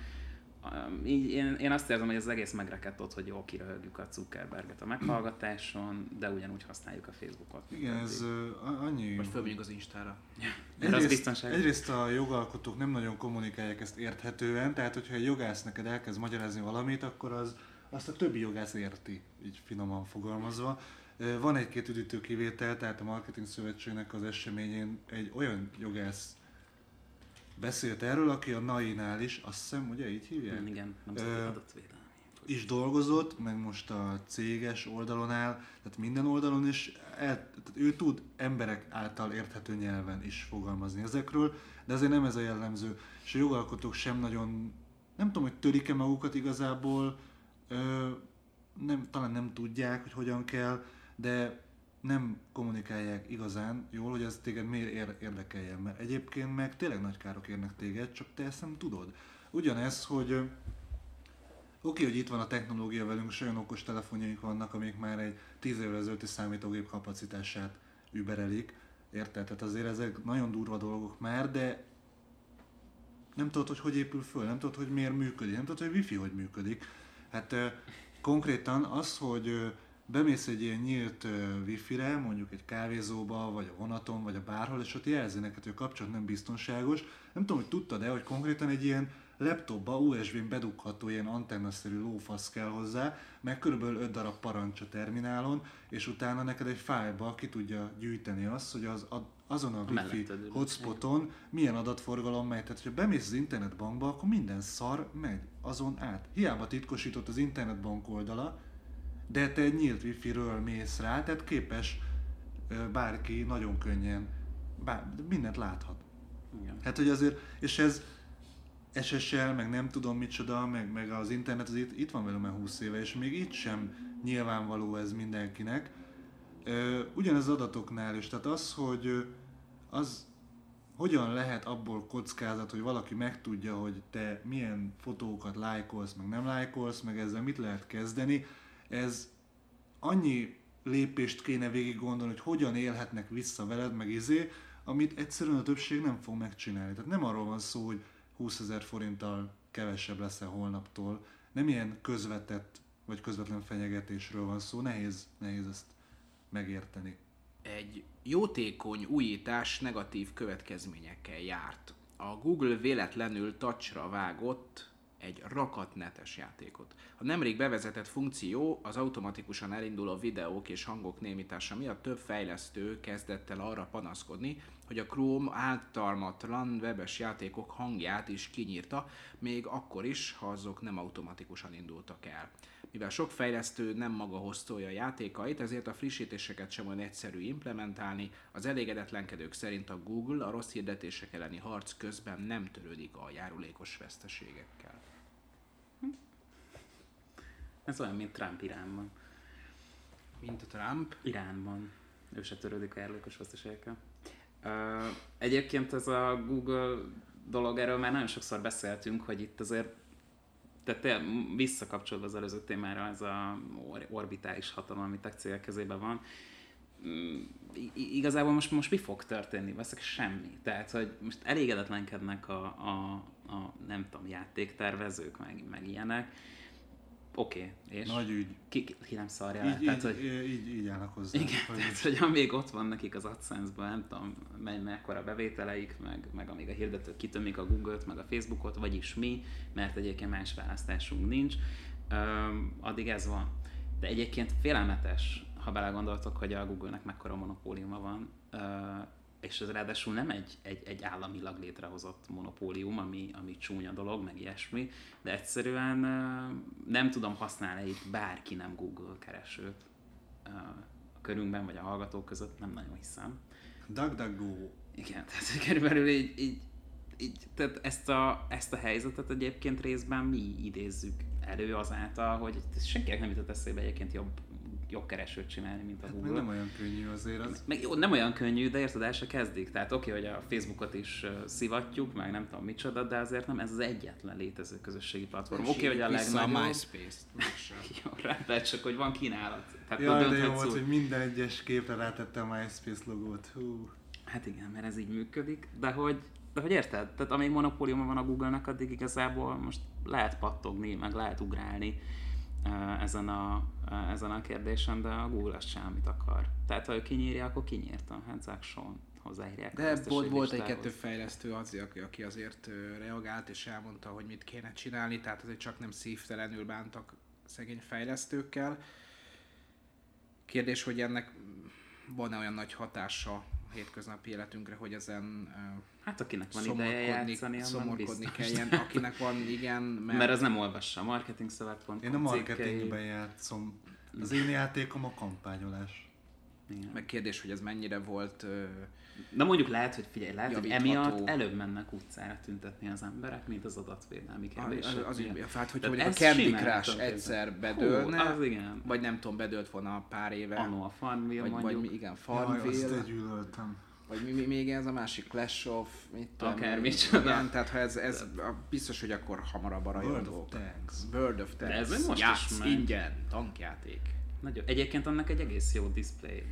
Így én, én azt érzem, hogy ez egész megrekedt ott, hogy jó, kiröhögjük a Zuckerberget a meghallgatáson, de ugyanúgy használjuk a Facebookot. Igen, ez a- annyi... Vagy fölmegyünk az Instára. Az Egyrészt, biztonságos. egyrészt a jogalkotók nem nagyon kommunikálják ezt érthetően, tehát hogyha egy jogász neked elkezd magyarázni valamit, akkor az, azt a többi jogász érti, így finoman fogalmazva. Van egy-két üdítő kivétel, tehát a Marketing Szövetségnek az eseményén egy olyan jogász beszélt erről, aki a NAI-nál is, azt hiszem, ugye így hívják? Mm, Igen, nem Ö, szabad adatvédelmi. is dolgozott, meg most a céges oldalon áll, tehát minden oldalon is, el, tehát ő tud emberek által érthető nyelven is fogalmazni ezekről, de azért nem ez a jellemző, és a jogalkotók sem nagyon, nem tudom, hogy törik-e magukat igazából, ö, nem, talán nem tudják, hogy hogyan kell, de nem kommunikálják igazán jól, hogy ez téged miért ér- érdekeljen, mert egyébként meg tényleg nagy károk érnek téged, csak te ezt nem tudod. Ugyanez, hogy Oké, hogy itt van a technológia velünk, és olyan okos telefonjaink vannak, amik már egy 10 évvel ezelőtti számítógép kapacitását überelik. Érted? Tehát azért ezek nagyon durva dolgok már, de nem tudod, hogy hogy épül föl, nem tudod, hogy miért működik, nem tudod, hogy wifi hogy működik. Hát konkrétan az, hogy bemész egy ilyen nyílt wifi-re, mondjuk egy kávézóba, vagy a vonaton, vagy a bárhol, és ott jelzi neked, hogy a kapcsolat nem biztonságos. Nem tudom, hogy tudtad-e, hogy konkrétan egy ilyen laptopba USB-n bedugható ilyen antennaszerű lófasz kell hozzá, meg körülbelül 5 darab parancs a terminálon, és utána neked egy fájlba ki tudja gyűjteni azt, hogy az, azon a wifi hotspoton milyen adatforgalom megy. Tehát, hogyha bemész az internetbankba, akkor minden szar megy azon át. Hiába titkosított az internetbank oldala, de te egy nyílt wifi-ről mész rá, tehát képes bárki nagyon könnyen bár, mindent láthat. Igen. Hát, hogy azért, és ez SSL, meg nem tudom micsoda, meg, meg az internet, az itt, itt van velem már 20 éve, és még itt sem nyilvánvaló ez mindenkinek. Ugyanez adatoknál is, tehát az, hogy az hogyan lehet abból kockázat, hogy valaki megtudja, hogy te milyen fotókat lájkolsz, meg nem lájkolsz, meg ezzel mit lehet kezdeni, ez annyi lépést kéne végig gondolni, hogy hogyan élhetnek vissza veled, meg izé, amit egyszerűen a többség nem fog megcsinálni. Tehát nem arról van szó, hogy 20 ezer forinttal kevesebb leszel holnaptól, nem ilyen közvetett vagy közvetlen fenyegetésről van szó, nehéz, nehéz ezt megérteni. Egy jótékony újítás negatív következményekkel járt. A Google véletlenül touchra vágott egy rakat netes játékot. A nemrég bevezetett funkció az automatikusan elinduló videók és hangok némítása miatt több fejlesztő kezdett el arra panaszkodni, hogy a Chrome általmatlan webes játékok hangját is kinyírta, még akkor is, ha azok nem automatikusan indultak el. Mivel sok fejlesztő nem maga hoztolja a játékait, ezért a frissítéseket sem olyan egyszerű implementálni. Az elégedetlenkedők szerint a Google a rossz hirdetések elleni harc közben nem törődik a járulékos veszteségekkel. Ez olyan, mint Trump Iránban. Mint a Trump. Iránban. Ő se törődik a járulékos veszteségekkel. Uh, egyébként ez a Google dolog, erről már nagyon sokszor beszéltünk, hogy itt azért tehát te, visszakapcsolva az előző témára, ez a or- orbitális hatalom, ami tech cégek kezében van, mm, i- igazából most, most mi fog történni? Veszek semmi. Tehát, hogy most elégedetlenkednek a, a, a nem tudom, játéktervezők, meg, meg ilyenek. Oké, okay, és Nagy ügy. ki, ki, ki nem szarja. Így, Tehát, így, hogy, így, így, állnak hozzá. igen, hogy tehát, hogy amíg ott van nekik az AdSense-ben, nem tudom, me- mekkora bevételeik, meg, meg amíg a hirdetők kitömik a Google-t, meg a Facebookot, vagyis mi, mert egyébként más választásunk nincs, öm, addig ez van. De egyébként félelmetes, ha belegondoltok, hogy a Google-nek mekkora monopóliuma van, ö, és ez ráadásul nem egy, egy, egy államilag létrehozott monopólium, ami, ami csúnya dolog, meg ilyesmi, de egyszerűen nem tudom használni itt bárki nem Google keresőt ö, körünkben, vagy a hallgatók között, nem nagyon hiszem. DuckDuckGo. Igen, tehát körülbelül így, így, így tehát ezt a, ezt a helyzetet egyébként részben mi idézzük elő azáltal, hogy senkinek nem jutott eszébe egyébként jobb jogkeresőt csinálni, mint a Hát Google. nem olyan könnyű azért az. Meg jó, nem olyan könnyű, de érted, el se kezdik. Tehát oké, hogy a Facebookot is szivatjuk, meg nem tudom micsoda, de azért nem ez az egyetlen létező közösségi platform. Oké, hogy a Vissza a legnagyobb. MySpace-t. Jó, rá, csak hogy van kínálat. Tehát Jaj, de jó volt, hogy minden egyes képre rátette a MySpace logót. Hú. Hát igen, mert ez így működik, de hogy, de hogy érted? Tehát amíg monopóliuma van a Google-nak, addig igazából most lehet pattogni, meg lehet ugrálni ezen a, ezen a kérdésen, de a Google azt sem, amit akar. Tehát ha ő kinyírja, akkor kinyírta. Hát Zakson hozzáírják. a De volt, volt egy-kettő fejlesztő az, aki, aki azért reagált és elmondta, hogy mit kéne csinálni, tehát azért csak nem szívtelenül bántak szegény fejlesztőkkel. Kérdés, hogy ennek van-e olyan nagy hatása hétköznapi életünkre, hogy ezen Hát akinek van ideje játszani, szomorkodni, szomorkodni kelljen, akinek van, igen, mert, Mert az nem olvassa a marketingszövet.com Én a marketingben játszom. Az én játékom a kampányolás. Igen. meg kérdés, hogy ez mennyire volt ö, Na mondjuk lehet, hogy figyelj, lehet, hogy Javítható. emiatt előbb mennek utcára tüntetni az emberek, mint az adatvédelmi az, kérdések. az, miatt. hát, hogy Tehát mondjuk a Candy Crush egyszer bedőlne, Hú, az igen. vagy nem tudom, bedőlt volna pár éve, Anno a Farmville vagy, vagy mondjuk. mi, igen, Jaj, azt Farmville, gyűlöltem. vagy mi, mi, még ez a másik Clash of, mit tudom, Akár én. micsoda. Igen, tehát ha ez, ez biztos, hogy akkor hamarabb a World of rajongók. Tanks. World of Tanks. De ez most is Játsz, megy. ingyen, tankjáték. Nagyon. Egyébként annak egy egész jó display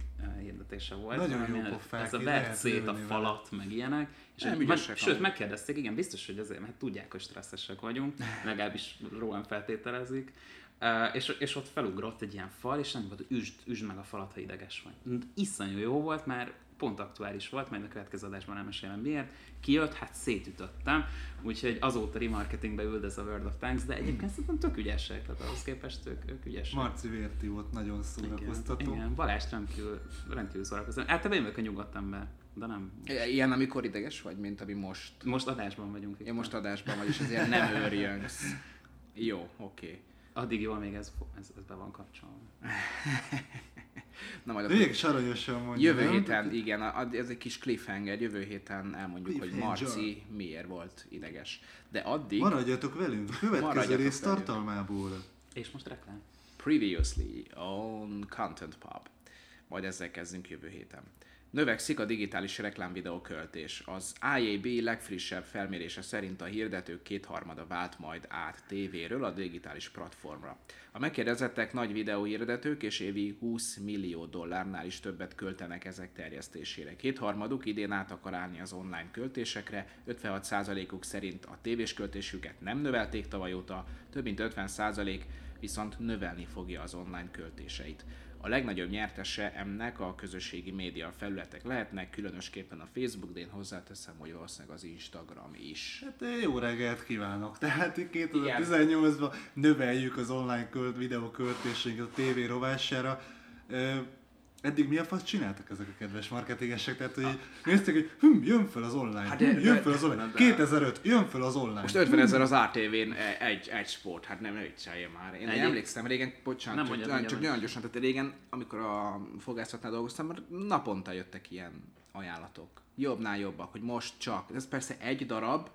hirdetése volt. Nagyon jó pofák, Ez a vert szét a falat, meg ilyenek. És Nem meg, sőt, megkérdezték, igen, biztos, hogy azért, mert tudják, hogy stresszesek vagyunk, legalábbis rólam feltételezik. Uh, és, és ott felugrott egy ilyen fal, és nem volt, üsd, üsd meg a falat, ha ideges vagy. Iszonyú jó volt, mert pont aktuális volt, majd a következő adásban elmesélem miért. Kijött, hát szétütöttem, úgyhogy azóta remarketingbe üldöz a World of Tanks, de egyébként szerintem tök ügyesek, tehát ahhoz képest ők, ők ügyesek. Marci Vérti volt nagyon szórakoztató. Igen, igen. Balázs rendkívül, rendkívül szórakoztató. Általában én vagyok a nyugodt ember, de nem. Ilyen, amikor ideges vagy, mint ami most. Most adásban vagyunk. Én most adásban vagy, és ezért nem őrjöngsz. Jó, oké. Okay. Addig jól még ez, ez, ez be van kapcsolva. Na majd Még saranyosan mondja, jövő nem? héten, igen, ez egy kis cliffhanger, jövő héten elmondjuk, hogy. Marci miért volt ideges. De addig Maradjatok velünk, a következő Maradjatok rész tartalmából. És most reklám. Previously on Content Pub. Majd ezzel kezdünk jövő héten. Növekszik a digitális reklámvideó költés. Az IAB legfrissebb felmérése szerint a hirdetők kétharmada vált majd át tévéről a digitális platformra. A megkérdezettek nagy videóhirdetők és évi 20 millió dollárnál is többet költenek ezek terjesztésére. Kétharmaduk idén át akar állni az online költésekre, 56%-uk szerint a tévés költésüket nem növelték tavaly óta, több mint 50% viszont növelni fogja az online költéseit. A legnagyobb nyertese ennek a közösségi média felületek lehetnek, különösképpen a Facebook, de én hozzáteszem, hogy valószínűleg az Instagram is. Hát eh, jó reggelt kívánok! Tehát itt 2018-ban növeljük az online költ, videó költésünket a tévé rovására. Eddig mi a fasz csináltak ezek a kedves marketingesek? Tehát, hogy nézték, hogy hm, jön fel az online, Hát hm, jön fel az online, de- 2005, jön fel az online. Most 50 ezer az ATV-n e- egy, egy sport, hát nem viccelje már. Én Egy- emlékszem régen, bocsánat, Nem csak, mondjad, csak mondjad. nagyon gyorsan, tehát régen, amikor a fogászatnál dolgoztam, már naponta jöttek ilyen ajánlatok. Jobbnál jobbak, hogy most csak. Ez persze egy darab,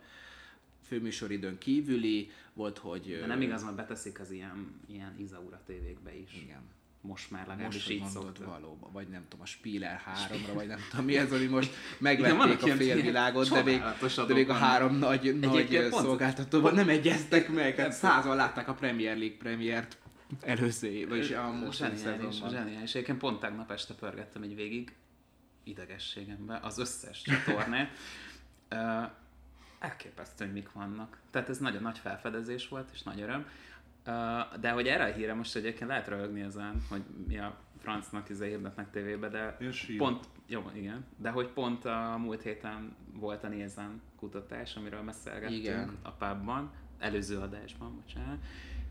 főműsoridőn kívüli, volt, hogy... De nem igaz, mert beteszik az ilyen, ilyen Izaura tévékbe is. Igen. Most már Most, legalábbis hogy így szoktak. valóban, vagy nem tudom, a Spieler 3-ra, vagy nem tudom mi ez, ami most megvették a félvilágot, de még, de még a három nagy, nagy pont- szolgáltatóban nem egyeztek meg, hát százal látták a Premier League premiért előző vagyis a mostani Zseniális, zseniális. Egyébként pont tegnap este pörgettem egy végig idegességembe az összes csatornát. Elképesztő, hogy mik vannak. Tehát ez nagyon nagy felfedezés volt, és nagy öröm. Ö, de hogy erre a híre most egyébként lehet röhögni ezen, hogy mi a francnak izé hirdetnek tévébe, de pont, jó, igen, de hogy pont a múlt héten volt a Nézen kutatás, amiről beszélgettünk Igen. a pubban, előző adásban, bocsánat,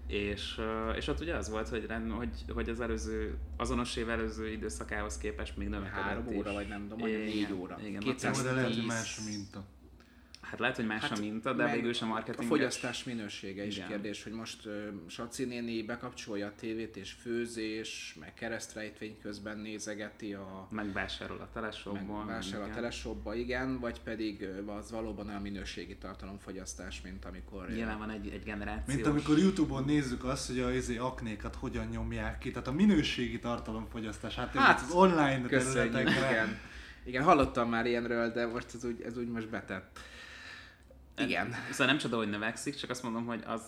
és, és ott ugye az volt, hogy, rend- hogy, hogy az előző, azonos év előző időszakához képest még növekedett Három is. óra, vagy nem tudom, vagy négy óra. Igen, 200 Jó, de lehet, hogy 110. más a minta. Hát lehet, hogy más Hát, a minta, de végül is a A marketing. fogyasztás minősége is Igen. kérdés, hogy most uh, Saci néni bekapcsolja a tévét és főzés, meg keresztrejtvény közben nézegeti a Megvásárol a meg teleshopból. vásárol a igen. teleshopba, igen, vagy pedig az valóban olyan minőségi tartalomfogyasztás, mint amikor... Nyilván van egy, egy generációs... Mint amikor Youtube-on nézzük azt, hogy a izé, aknékat hogyan nyomják ki, tehát a minőségi tartalomfogyasztás, hát, Hát, az online területekre. igen. Igen, hallottam már ilyenről, de most ez úgy, ez úgy most betett. Igen. Szóval nem csoda, hogy növekszik, csak azt mondom, hogy az,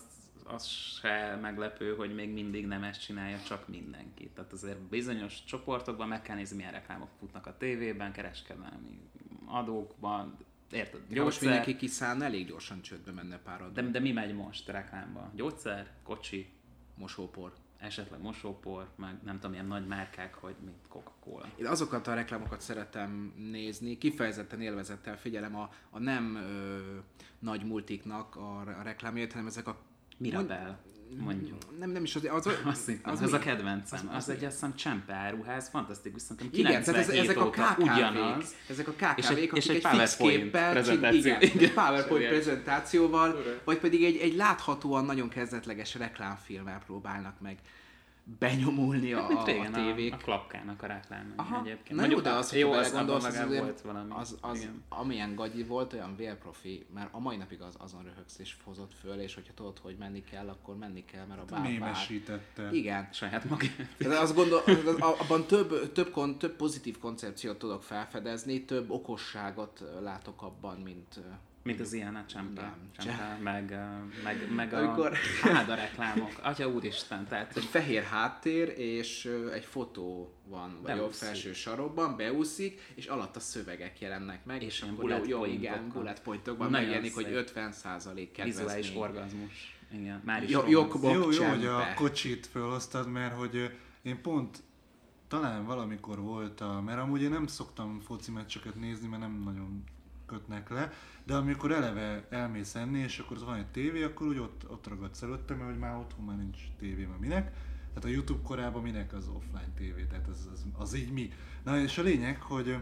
az se meglepő, hogy még mindig nem ezt csinálja csak mindenki. Tehát azért bizonyos csoportokban meg kell nézni, milyen reklámok futnak a tévében, kereskedelmi adókban, érted? Ha most mindenki kiszállna, elég gyorsan csődbe menne pár adó. De, de mi megy most reklámba? Gyógyszer, kocsi, Mosópor. Esetleg mosópor, meg nem tudom, ilyen nagy márkák, hogy mint Coca-Cola. Én azokat a reklámokat szeretem nézni, kifejezetten élvezettel figyelem a, a nem ö, nagy multiknak a, a reklámjait, hanem ezek a... Mirabel, mondjuk. Nem, nem is az... az, Azt hittem, az, mi? az, a kedvencem. Az- Az, az az egy azt hiszem csempe áruház, fantasztikus, szerintem Igen, tehát ez, 97 ezek a KKV-k, ugyanaz. ezek a KKV-k, És egy- akik és egy egy, fix PowerPoint képpel, prezentáció. igen, Igen. PowerPoint prezentációval, vagy pedig egy, egy láthatóan nagyon kezdetleges reklámfilmmel próbálnak meg benyomulni a, Mint a, régen a tévék. a, a klapkának a Aha. egyébként. Na jó, Mondjuk de a- az, jó, hogy az belegondolsz, abban az, azért, volt valami. az, az igen. amilyen gagyi volt, olyan vérprofi, mert a mai napig az, azon röhögsz és hozott föl, és hogyha tudod, hogy menni kell, akkor menni kell, mert a bár bár. Mémesítette. Igen. Saját magát. Tehát azt gondol, az- abban több, több, kon, több pozitív koncepciót tudok felfedezni, több okosságot látok abban, mint... Mint az ilyen a csempe, csempe meg, meg, meg a Amikor- háda reklámok. Atya úristen, tehát Egy fehér háttér, és egy fotó van a jobb felső sarokban, beúszik, és alatt a szövegek jelennek meg, És akkor bullet jó, igen, bullet pointokban megjelenik, hogy szép. 50% kedvezmény. vizuális orgazmus. Igen, már is jogból- Jó, jó, hogy a kocsit felhoztad, mert hogy én pont talán valamikor volt a, mert amúgy én nem szoktam foci meccseket nézni, mert nem nagyon kötnek le, de amikor eleve elmész enni, és akkor ott van egy tévé, akkor úgy ott, ott ragadsz előtte, mert hogy már otthon már nincs tévé, mert minek. Tehát a Youtube korában minek az offline tévé, tehát az, az, az így mi. Na és a lényeg, hogy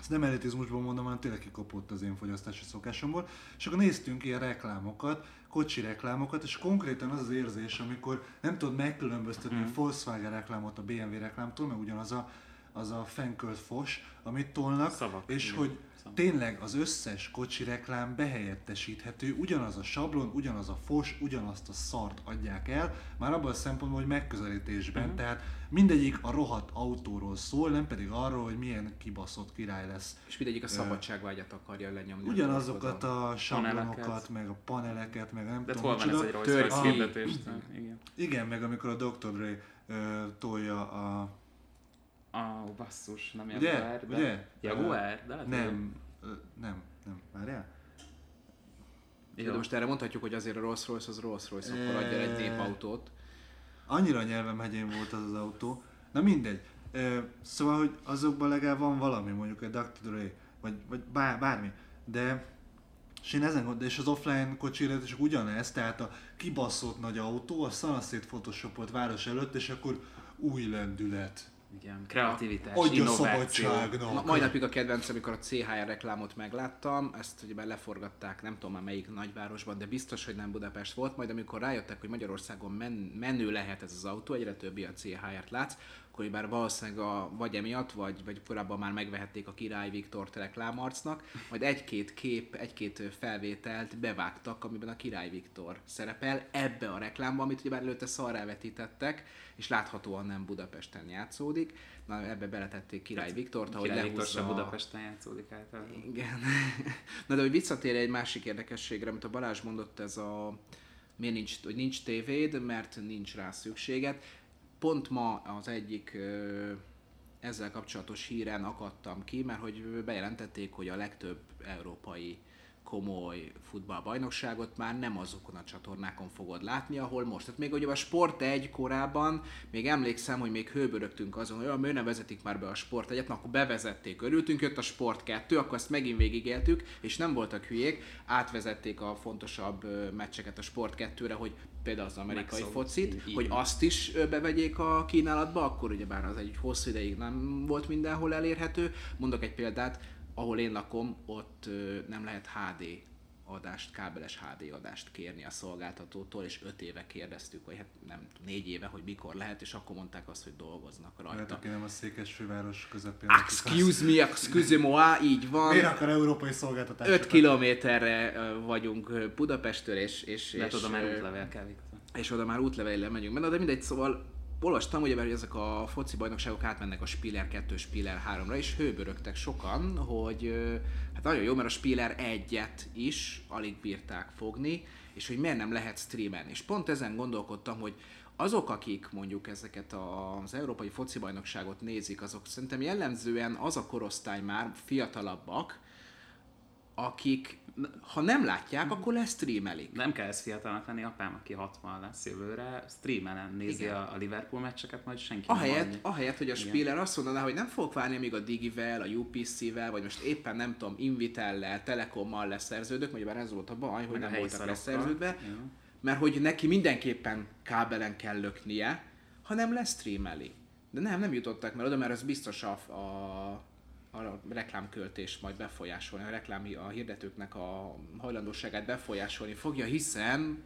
ezt nem elitizmusból mondom, hanem tényleg kikopott az én fogyasztási szokásomból. És akkor néztünk ilyen reklámokat, kocsi reklámokat, és konkrétan az az érzés, amikor nem tudod megkülönböztetni Mhm. a Volkswagen reklámot a BMW reklámtól, mert ugyanaz a, az a fenkölt fos, amit tolnak, Szavak, és igen. hogy Szavak. tényleg az összes kocsi reklám behelyettesíthető, ugyanaz a sablon, ugyanaz a fos, ugyanazt a szart adják el, már abban a szempontból, hogy megközelítésben, Mhm. tehát mindegyik a rohadt autóról szól, nem pedig arról, hogy milyen kibaszott király lesz És mindegyik a szabadságvágyat akarja lenyomni. ugyanazokat a sablonokat, meg a paneleket, meg nem De tudom hol van ez egy Rolls Royce? Igen. Igen, meg amikor a Dr. Dre tolja a... A basszus, nem Ugye? Jaguar, de... Ugye? Jaguar? De lehet, hogy- Nem, nem, nem, várjál? De Jó. most erre mondhatjuk, hogy azért a Rolls Royce az Rolls Royce, akkor adja egy népautót. Annyira nyelvem hegyén volt az az autó. Na mindegy. Szóval, hogy azokban legalább van valami, mondjuk egy Dr. Dre, vagy, vagy bár, bármi. De és én ezen gond, és az offline kocsi élet is ugyanez, tehát a kibaszott nagy autó, a szanaszét photoshopolt város előtt, és akkor új lendület. Igen, kreativitás, Adja innováció. szabadságnak. Ma, mai napig a kedvencem, amikor a CHR reklámot megláttam, ezt ugye leforgatták, nem tudom már melyik nagyvárosban, de biztos, hogy nem Budapest volt, majd amikor rájöttek, hogy Magyarországon men, menő lehet ez az autó, egyre többi a CHR-t látsz, akkor bár valószínűleg a, vagy emiatt, vagy, vagy korábban már megvehették a Király Viktort reklámarcnak, majd egy-két kép, egy-két felvételt bevágtak, amiben a Király Viktor szerepel ebbe a reklámba, amit ugye már előtte szarrá vetítettek, és láthatóan nem Budapesten játszódik. Na, ebbe beletették Király Viktort, ahogy Király Viktor lehúzza se a- Budapesten játszódik általában. igen. Na de hogy visszatér egy másik érdekességre, amit a Balázs mondott, ez a miért nincs, hogy nincs tévéd, mert nincs rá szükséged. Pont ma az egyik ezzel kapcsolatos híren akadtam ki, mert hogy bejelentették, hogy a legtöbb európai komoly futballbajnokságot már nem azokon a csatornákon fogod látni, ahol most. Tehát még ugye a Sport 1 korában, még emlékszem, hogy még hőbörögtünk azon, hogy olyan, miért nem vezetik már be a Sport 1-et, na, akkor bevezették, örültünk, jött a Sport 2, akkor ezt megint végigéltük, és nem voltak hülyék, átvezették a fontosabb meccseket a Sport 2-re, hogy például az amerikai Megszokott. focit, Így- hogy azt is bevegyék a kínálatba, akkor ugyebár az egy hosszú ideig nem volt mindenhol elérhető. Mondok egy példát, ahol én lakom, ott nem lehet HD adást, kábeles HD adást kérni a szolgáltatótól, és öt éve kérdeztük, vagy hát nem négy éve, hogy mikor lehet, és akkor mondták azt, hogy dolgoznak Lehet, rajta. aki nem a Székesfőváros közepén. Excuse me, excuse moi, így van. Miért akar európai szolgáltatást? 5 kilométerre vagyunk ö, Budapesttől, és, és, De és, tudom, már útlevél kell, Viktor. és oda már útlevéllel megyünk benne, de mindegy, szóval olvastam, mert ezek a foci bajnokságok átmennek a Spiller 2, Spiller 3-ra, és hőbörögtek sokan, hogy hát nagyon jó, mert a Spiller 1-et is alig bírták fogni, és hogy miért nem lehet streamen. És pont ezen gondolkodtam, hogy azok, akik mondjuk ezeket az európai foci bajnokságot nézik, azok szerintem jellemzően az a korosztály már fiatalabbak, akik ha nem látják, akkor lesztreamelik. Nem kell ez fiatalnak lenni, apám, aki 60 lesz jövőre, streamelen nézi Igen. a, a Liverpool meccseket, majd senki nem Ahelyett, mondja. ahelyett, hogy a Igen. Spiller azt mondaná, hogy nem fogok várni, amíg a Digivel, a UPC-vel, vagy most éppen nem tudom, Invitellel, Telekommal leszerződök, ugye már ez volt a baj, hogy Meg nem voltak leszerződve, Ja. mert hogy neki mindenképpen kábelen kell löknie, hanem lesztreameli. De nem, nem jutottak már oda, mert az biztos a, a, a reklámköltést majd befolyásolni, a reklám a hirdetőknek a hajlandóságát befolyásolni fogja, hiszen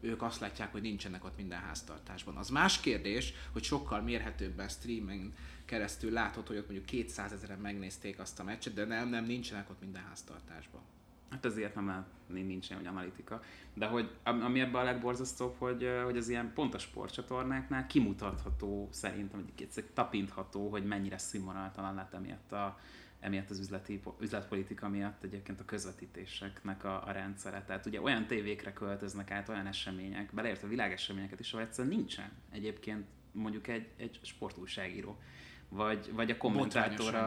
ők azt látják, hogy nincsenek ott minden háztartásban. Az más kérdés, hogy sokkal mérhetőbben streaming keresztül látod, hogy ott mondjuk 200 ezeren megnézték azt a meccset, de nem, nem, nincsenek ott minden háztartásban. Hát ezért nem lehet, nincs ilyen, hogy analitika. De hogy am- ami ebben a legborzasztóbb, hogy, hogy az ilyen pont a sportcsatornáknál kimutatható szerintem, egyszer tapintható, hogy mennyire színvonaltalan lett emiatt, a, emiatt az üzleti, üzletpolitika miatt egyébként a közvetítéseknek a, a rendszere. Tehát ugye olyan tévékre költöznek át olyan események, beleértve világeseményeket is, ahol egyszerűen nincsen egyébként mondjuk egy, egy sportújságíró vagy, vagy a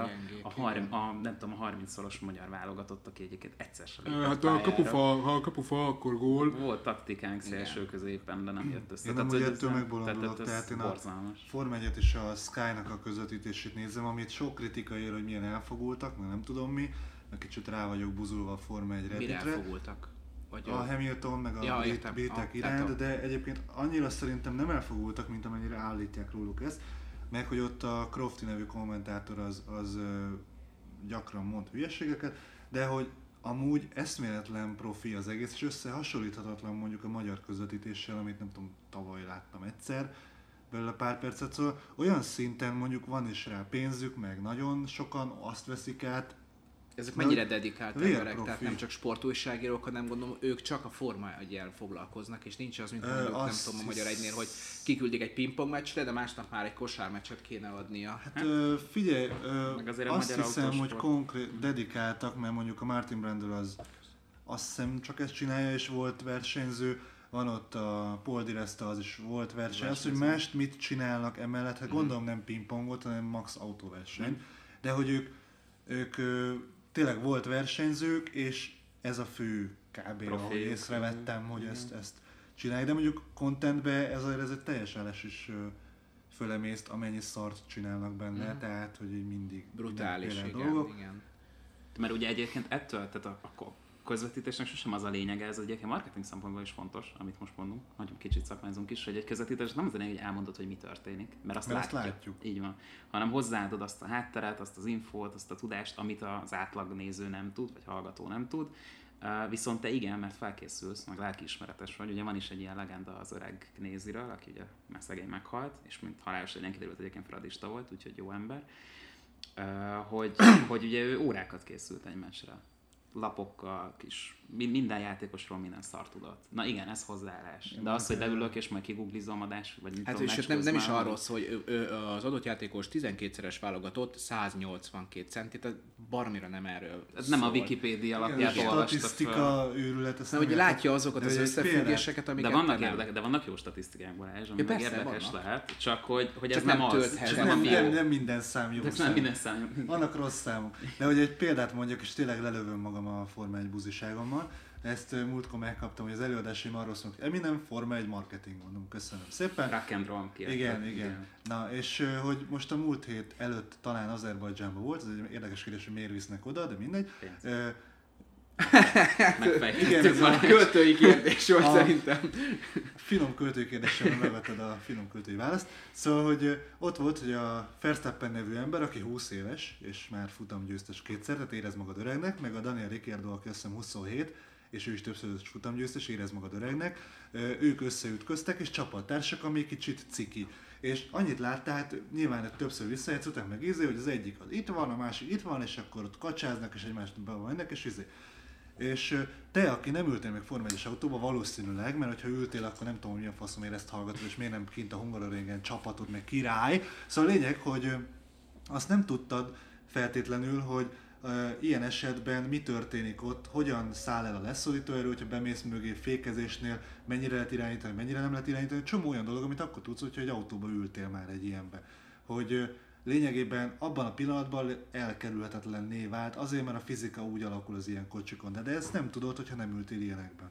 gyengék, a, har- igen. a, nem tudom, a 30-szoros magyar válogatott, aki egyébként egyszer sem Hát a kapufa, ha a kapufa, akkor gól. Volt taktikánk szélső középen, de nem jött össze. Én Tehát, hogy ez ettől nem- megbolondulok, ez tehát én a 1 és a Sky-nak a közvetítését nézem, amit sok kritika ér, hogy milyen elfogultak, mert nem tudom mi, mert kicsit rá vagyok buzulva a Forma 1 Mire Redditre. elfogultak? Vagy A Hamilton meg a Ja, A- iránt, tehát a- de egyébként annyira szerintem nem elfogultak, mint amennyire állítják róluk ezt, meg hogy ott a Crofty nevű kommentátor az, az gyakran mond hülyeségeket, de hogy amúgy eszméletlen profi az egész, és összehasonlíthatatlan mondjuk a magyar közvetítéssel, amit nem tudom, tavaly láttam egyszer, belőle pár percet, szóval olyan szinten mondjuk van is rá pénzük, meg nagyon sokan azt veszik át, Ezek De mennyire hogy dedikált emberek, tehát nem csak sportújságírók, hanem gondolom ők csak a forma egyel foglalkoznak, és nincs az, mint Ö, mondjuk, nem azt tudom, a Magyar Egynél, hogy kiküldik egy pingpong meccsre, de másnap már egy kosármeccset kéne adnia. Hát ö, figyelj, ö, Meg azért a azt hiszem, hogy autósport. konkrét dedikáltak, mert mondjuk a Martin Brandl az azt hiszem csak ezt csinálja, és volt versenyző, van ott a Paul Di Resta, az is volt verseny. Az, hogy mást mit csinálnak emellett, hát gondolom nem pingpongot, hanem max autóverseny. De hogy ők, ők ö, tényleg volt versenyzők, és ez a fő kb. ahogy Profiuk. észrevettem, hogy ezt, ezt csinálják. De mondjuk contentbe ez, ez egy teljes eles is fölemészt, amennyi szart csinálnak benne, tehát hogy így mindig Brutális, mindenféle igen, dolgok. igen. Mert ugye egyébként ettől, tehát a, a ko- közvetítésnek sosem az a lényege, ez egyébként marketing szempontból is fontos, amit most mondunk, nagyon kicsit szakmázunk is, hogy egy közvetítés nem az a lényeg, hogy elmondod, hogy mi történik, mert azt, Mert azt látja. látjuk. Így van. Hanem hozzáadod azt a hátteret, azt az infót, azt a tudást, amit az átlag néző nem tud, vagy hallgató nem tud. Viszont te igen, mert felkészülsz, meg lelkiismeretes vagy. Ugye van is egy ilyen legenda az öreg néziről, aki ugye már szegény meghalt, és mint halálos legyen kiderült, egyébként fradista volt, úgyhogy jó ember. Hogy, hogy ugye ő órákat készült egy meccsre. Lapokkal, kis, minden játékosról minden szar tudott. Na igen, ez hozzáállás. De az, hogy leülök és majd kiguglizom adás, vagy mit Hát tudom, és nem, nem is arról szól, hogy ő, ő, az adott játékos 12-szeres válogatott 182 centit, tehát baromira nem erről Ez nem a szól. Wikipédia Igen, alapján olvasta föl. statisztika őrület, ezt Hanem, hogy látja azokat De az összefüggéseket, De amiket vannak, te nem. érdek, de vannak jó statisztikák, Balázs, ami Ja, persze, érdekes vannak. lehet, csak hogy, hogy ez Csak nem, nem az. Csak nem, nem, nem, jó. nem minden szám jó De ez szám. nem minden szám. Vannak rossz számok. De hogy egy példát mondjak, és tényleg lelövöm magam a Forma 1 buziságommal. Ezt ö, múltkor megkaptam, hogy az előadásaim arról szólnak, hogy Eminem Forma 1 marketing, mondom, köszönöm szépen. Rock and roll kiállt. Igen, igen. Na, és hogy most a múlt hét előtt talán Azerbajdzsánban volt, ez egy érdekes kérdés, hogy miért visznek oda, de mindegy. Pénz. Igen, ez. A költői kérdés volt A- szerintem. finom költőkérdéssel megadtad a finom költői választ. Szóval, hogy ott volt, hogy a Verstappen nevű ember, aki 20 éves, és már futamgyőztes kétszer, tehát érez magad öregnek, meg a Daniel Ricciardo, aki azt hiszem 27, és ő is többszörös futamgyőztes, érez magad öregnek, ők összeütköztek, és csapattársak, ami kicsit ciki. És annyit láttál, hát nyilván többször visszajátszottak meg izé, hogy az egyik az itt van, a másik itt van, és akkor ott kacsáznak, és egymást be van ennek, és izé. És te, aki nem ültél még Forma 1 autóba, valószínűleg, mert hogyha ültél, akkor nem tudom, milyen faszom ezt hallgatod, és miért nem kint a Hungaroringen csapatod, meg király. Szóval a lényeg, hogy azt nem tudtad feltétlenül, hogy ilyen esetben mi történik ott, hogyan száll el a leszorító erő, hogyha bemész mögé fékezésnél, mennyire lehet irányítani, mennyire nem lehet irányítani, csomó olyan dolog, amit akkor tudsz, hogyha egy autóba ültél már egy ilyenbe. Hogy lényegében abban a pillanatban elkerülhetetlenné vált, azért mert a fizika úgy alakul az ilyen kocsikon, de, de ezt nem tudod, hogyha nem ültél ilyenekben.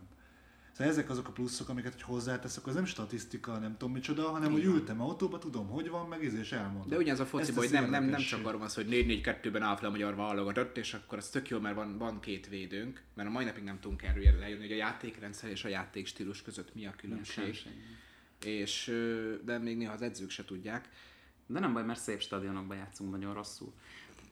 Szóval ezek azok a pluszok, amiket hogy hozzáteszek, az nem statisztika, nem tudom micsoda, hanem hogy ültem autóba, tudom, hogy van, meg és elmondom. De ugyanaz a foci, hogy nem, nem, nem csak arról az, hogy 4-4-2-ben áll fel a magyar válogatott, és akkor az tök jó, mert van, van két védőnk, mert a mai napig nem tudunk erről lejönni, hogy a játékrendszer és a játékstílus között mi a különbség. És, de még néha az edzők se tudják. De nem baj, mert szép stadionokban játszunk nagyon rosszul.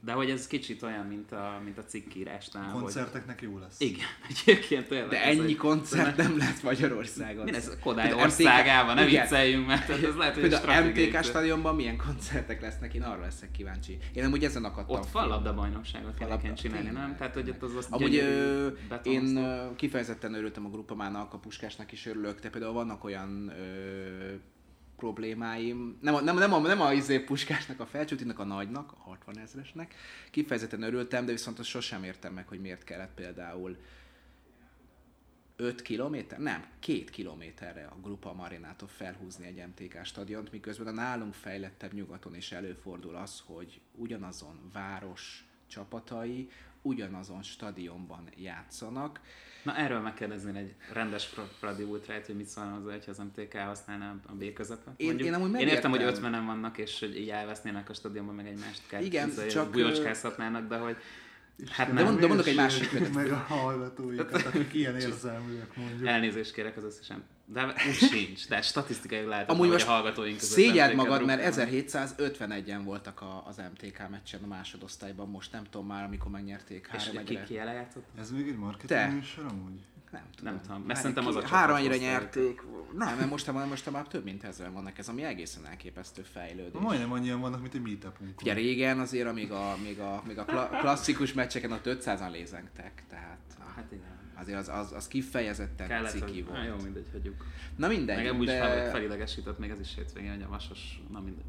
De hogy ez kicsit olyan, mint a, mint a cikkírásnál. A koncerteknek hogy... jó lesz. Igen, egyébként tényleg. De ennyi koncert nem lehet Magyarországon. Mi ez Kodály országában, ne vicceljünk, mert ez lehet, hogy a MTK stadionban milyen koncertek lesznek, én arra leszek kíváncsi. Én nem úgy ezen akadtam. Ott fallabda bajnokságot kell csinálni, nem? Tehát, hogy ott az azt Amúgy ö, én kifejezetten örültem a grupamának, a Puskásnak is örülök, de például vannak olyan ö, problémáim, nem a, nem, nem a, nem a izé puskásnak a felcsútinak, a nagynak, a 60 ezresnek, kifejezetten örültem, de viszont azt sosem értem meg, hogy miért kellett például 5 kilométer, nem, 2 kilométerre a Grupa Marinától felhúzni egy MTK stadiont, miközben a nálunk fejlettebb nyugaton is előfordul az, hogy ugyanazon város csapatai ugyanazon stadionban játszanak, Na erről megkérdezni egy rendes Pradi Ultrát, hogy mit szólna hozzá, hogyha az MTK használná a B közepet. Én, én, amúgy én értem, hogy 50 vannak, és hogy így elvesznének a stadionban, meg egymást kell Igen, csak bujócskázhatnának, de hogy Hát nem, de mondok egy másik meg a hallgatóikat, akik ilyen érzelműek mondjuk. Elnézést kérek az összesen. De úgy sincs, de statisztikai lehet, Amúgy most a hallgatóink között. Szégyeld magad, mert 1751-en voltak a, az MTK meccsen a másodosztályban, most nem tudom már, amikor megnyerték három És ki, ki? Ez még egy marketing műsor amúgy? Nem tudom. Nem tudom, mert szerintem az a Három egyre nyerték. Nem, mert most, most már több mint ezeren vannak, ez ami egészen elképesztő fejlődés. Majdnem annyian vannak, mint egy meetupunk. Ugye régen azért, amíg a, még a, még a klasszikus meccseken a 500-an lézengtek, tehát hát igen. Azért az, az, az kifejezetten Kellett, ciki volt. Jó, mindegy, hagyjuk. Na mindegy. Meg úgy de... fel, felidegesített még ez is hétvégén, hogy a vasos, na mindegy.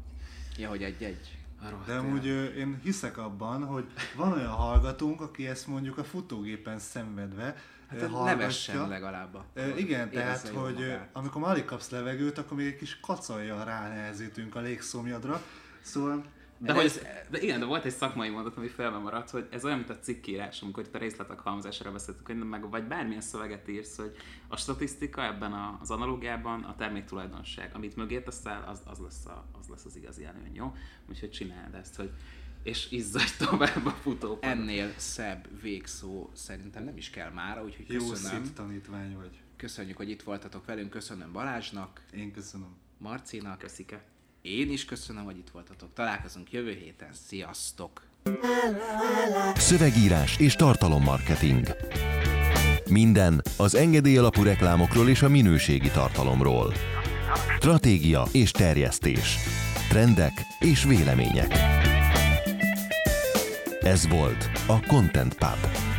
Ja, hogy egy-egy. De amúgy én hiszek abban, hogy van olyan hallgatónk, aki ezt mondjuk a futógépen szenvedve Hát nevessen legalább. Igen, tehát, hogy magát. amikor már alig kapsz levegőt, akkor még egy kis kacajjal ránehezítünk a légszomjadra. Szóval de, hogy ez, de igen, de volt egy szakmai mondat, ami felben maradt, hogy ez olyan, mint a cikkírás, amikor itt a részletek halmozására beszéltünk, hogy meg vagy bármilyen szöveget írsz, hogy a statisztika ebben az analógiában a terméktulajdonság, amit mögé teszel, az, az, lesz a, az lesz az igazi előny, jó? Úgyhogy csináld ezt, hogy és izzadj tovább a futópadon. Ennél szebb végszó szerintem nem is kell már, úgyhogy Jó köszönöm. Jó tanítvány vagy. Köszönjük, hogy itt voltatok velünk, köszönöm Balázsnak. Én köszönöm. Marcinak. Köszike. Én is köszönöm, hogy itt voltatok. Találkozunk jövő héten. Sziasztok! Szövegírás és tartalommarketing. Minden az engedély alapú reklámokról és a minőségi tartalomról. Stratégia és terjesztés. Trendek és vélemények. Ez volt a Content Pub.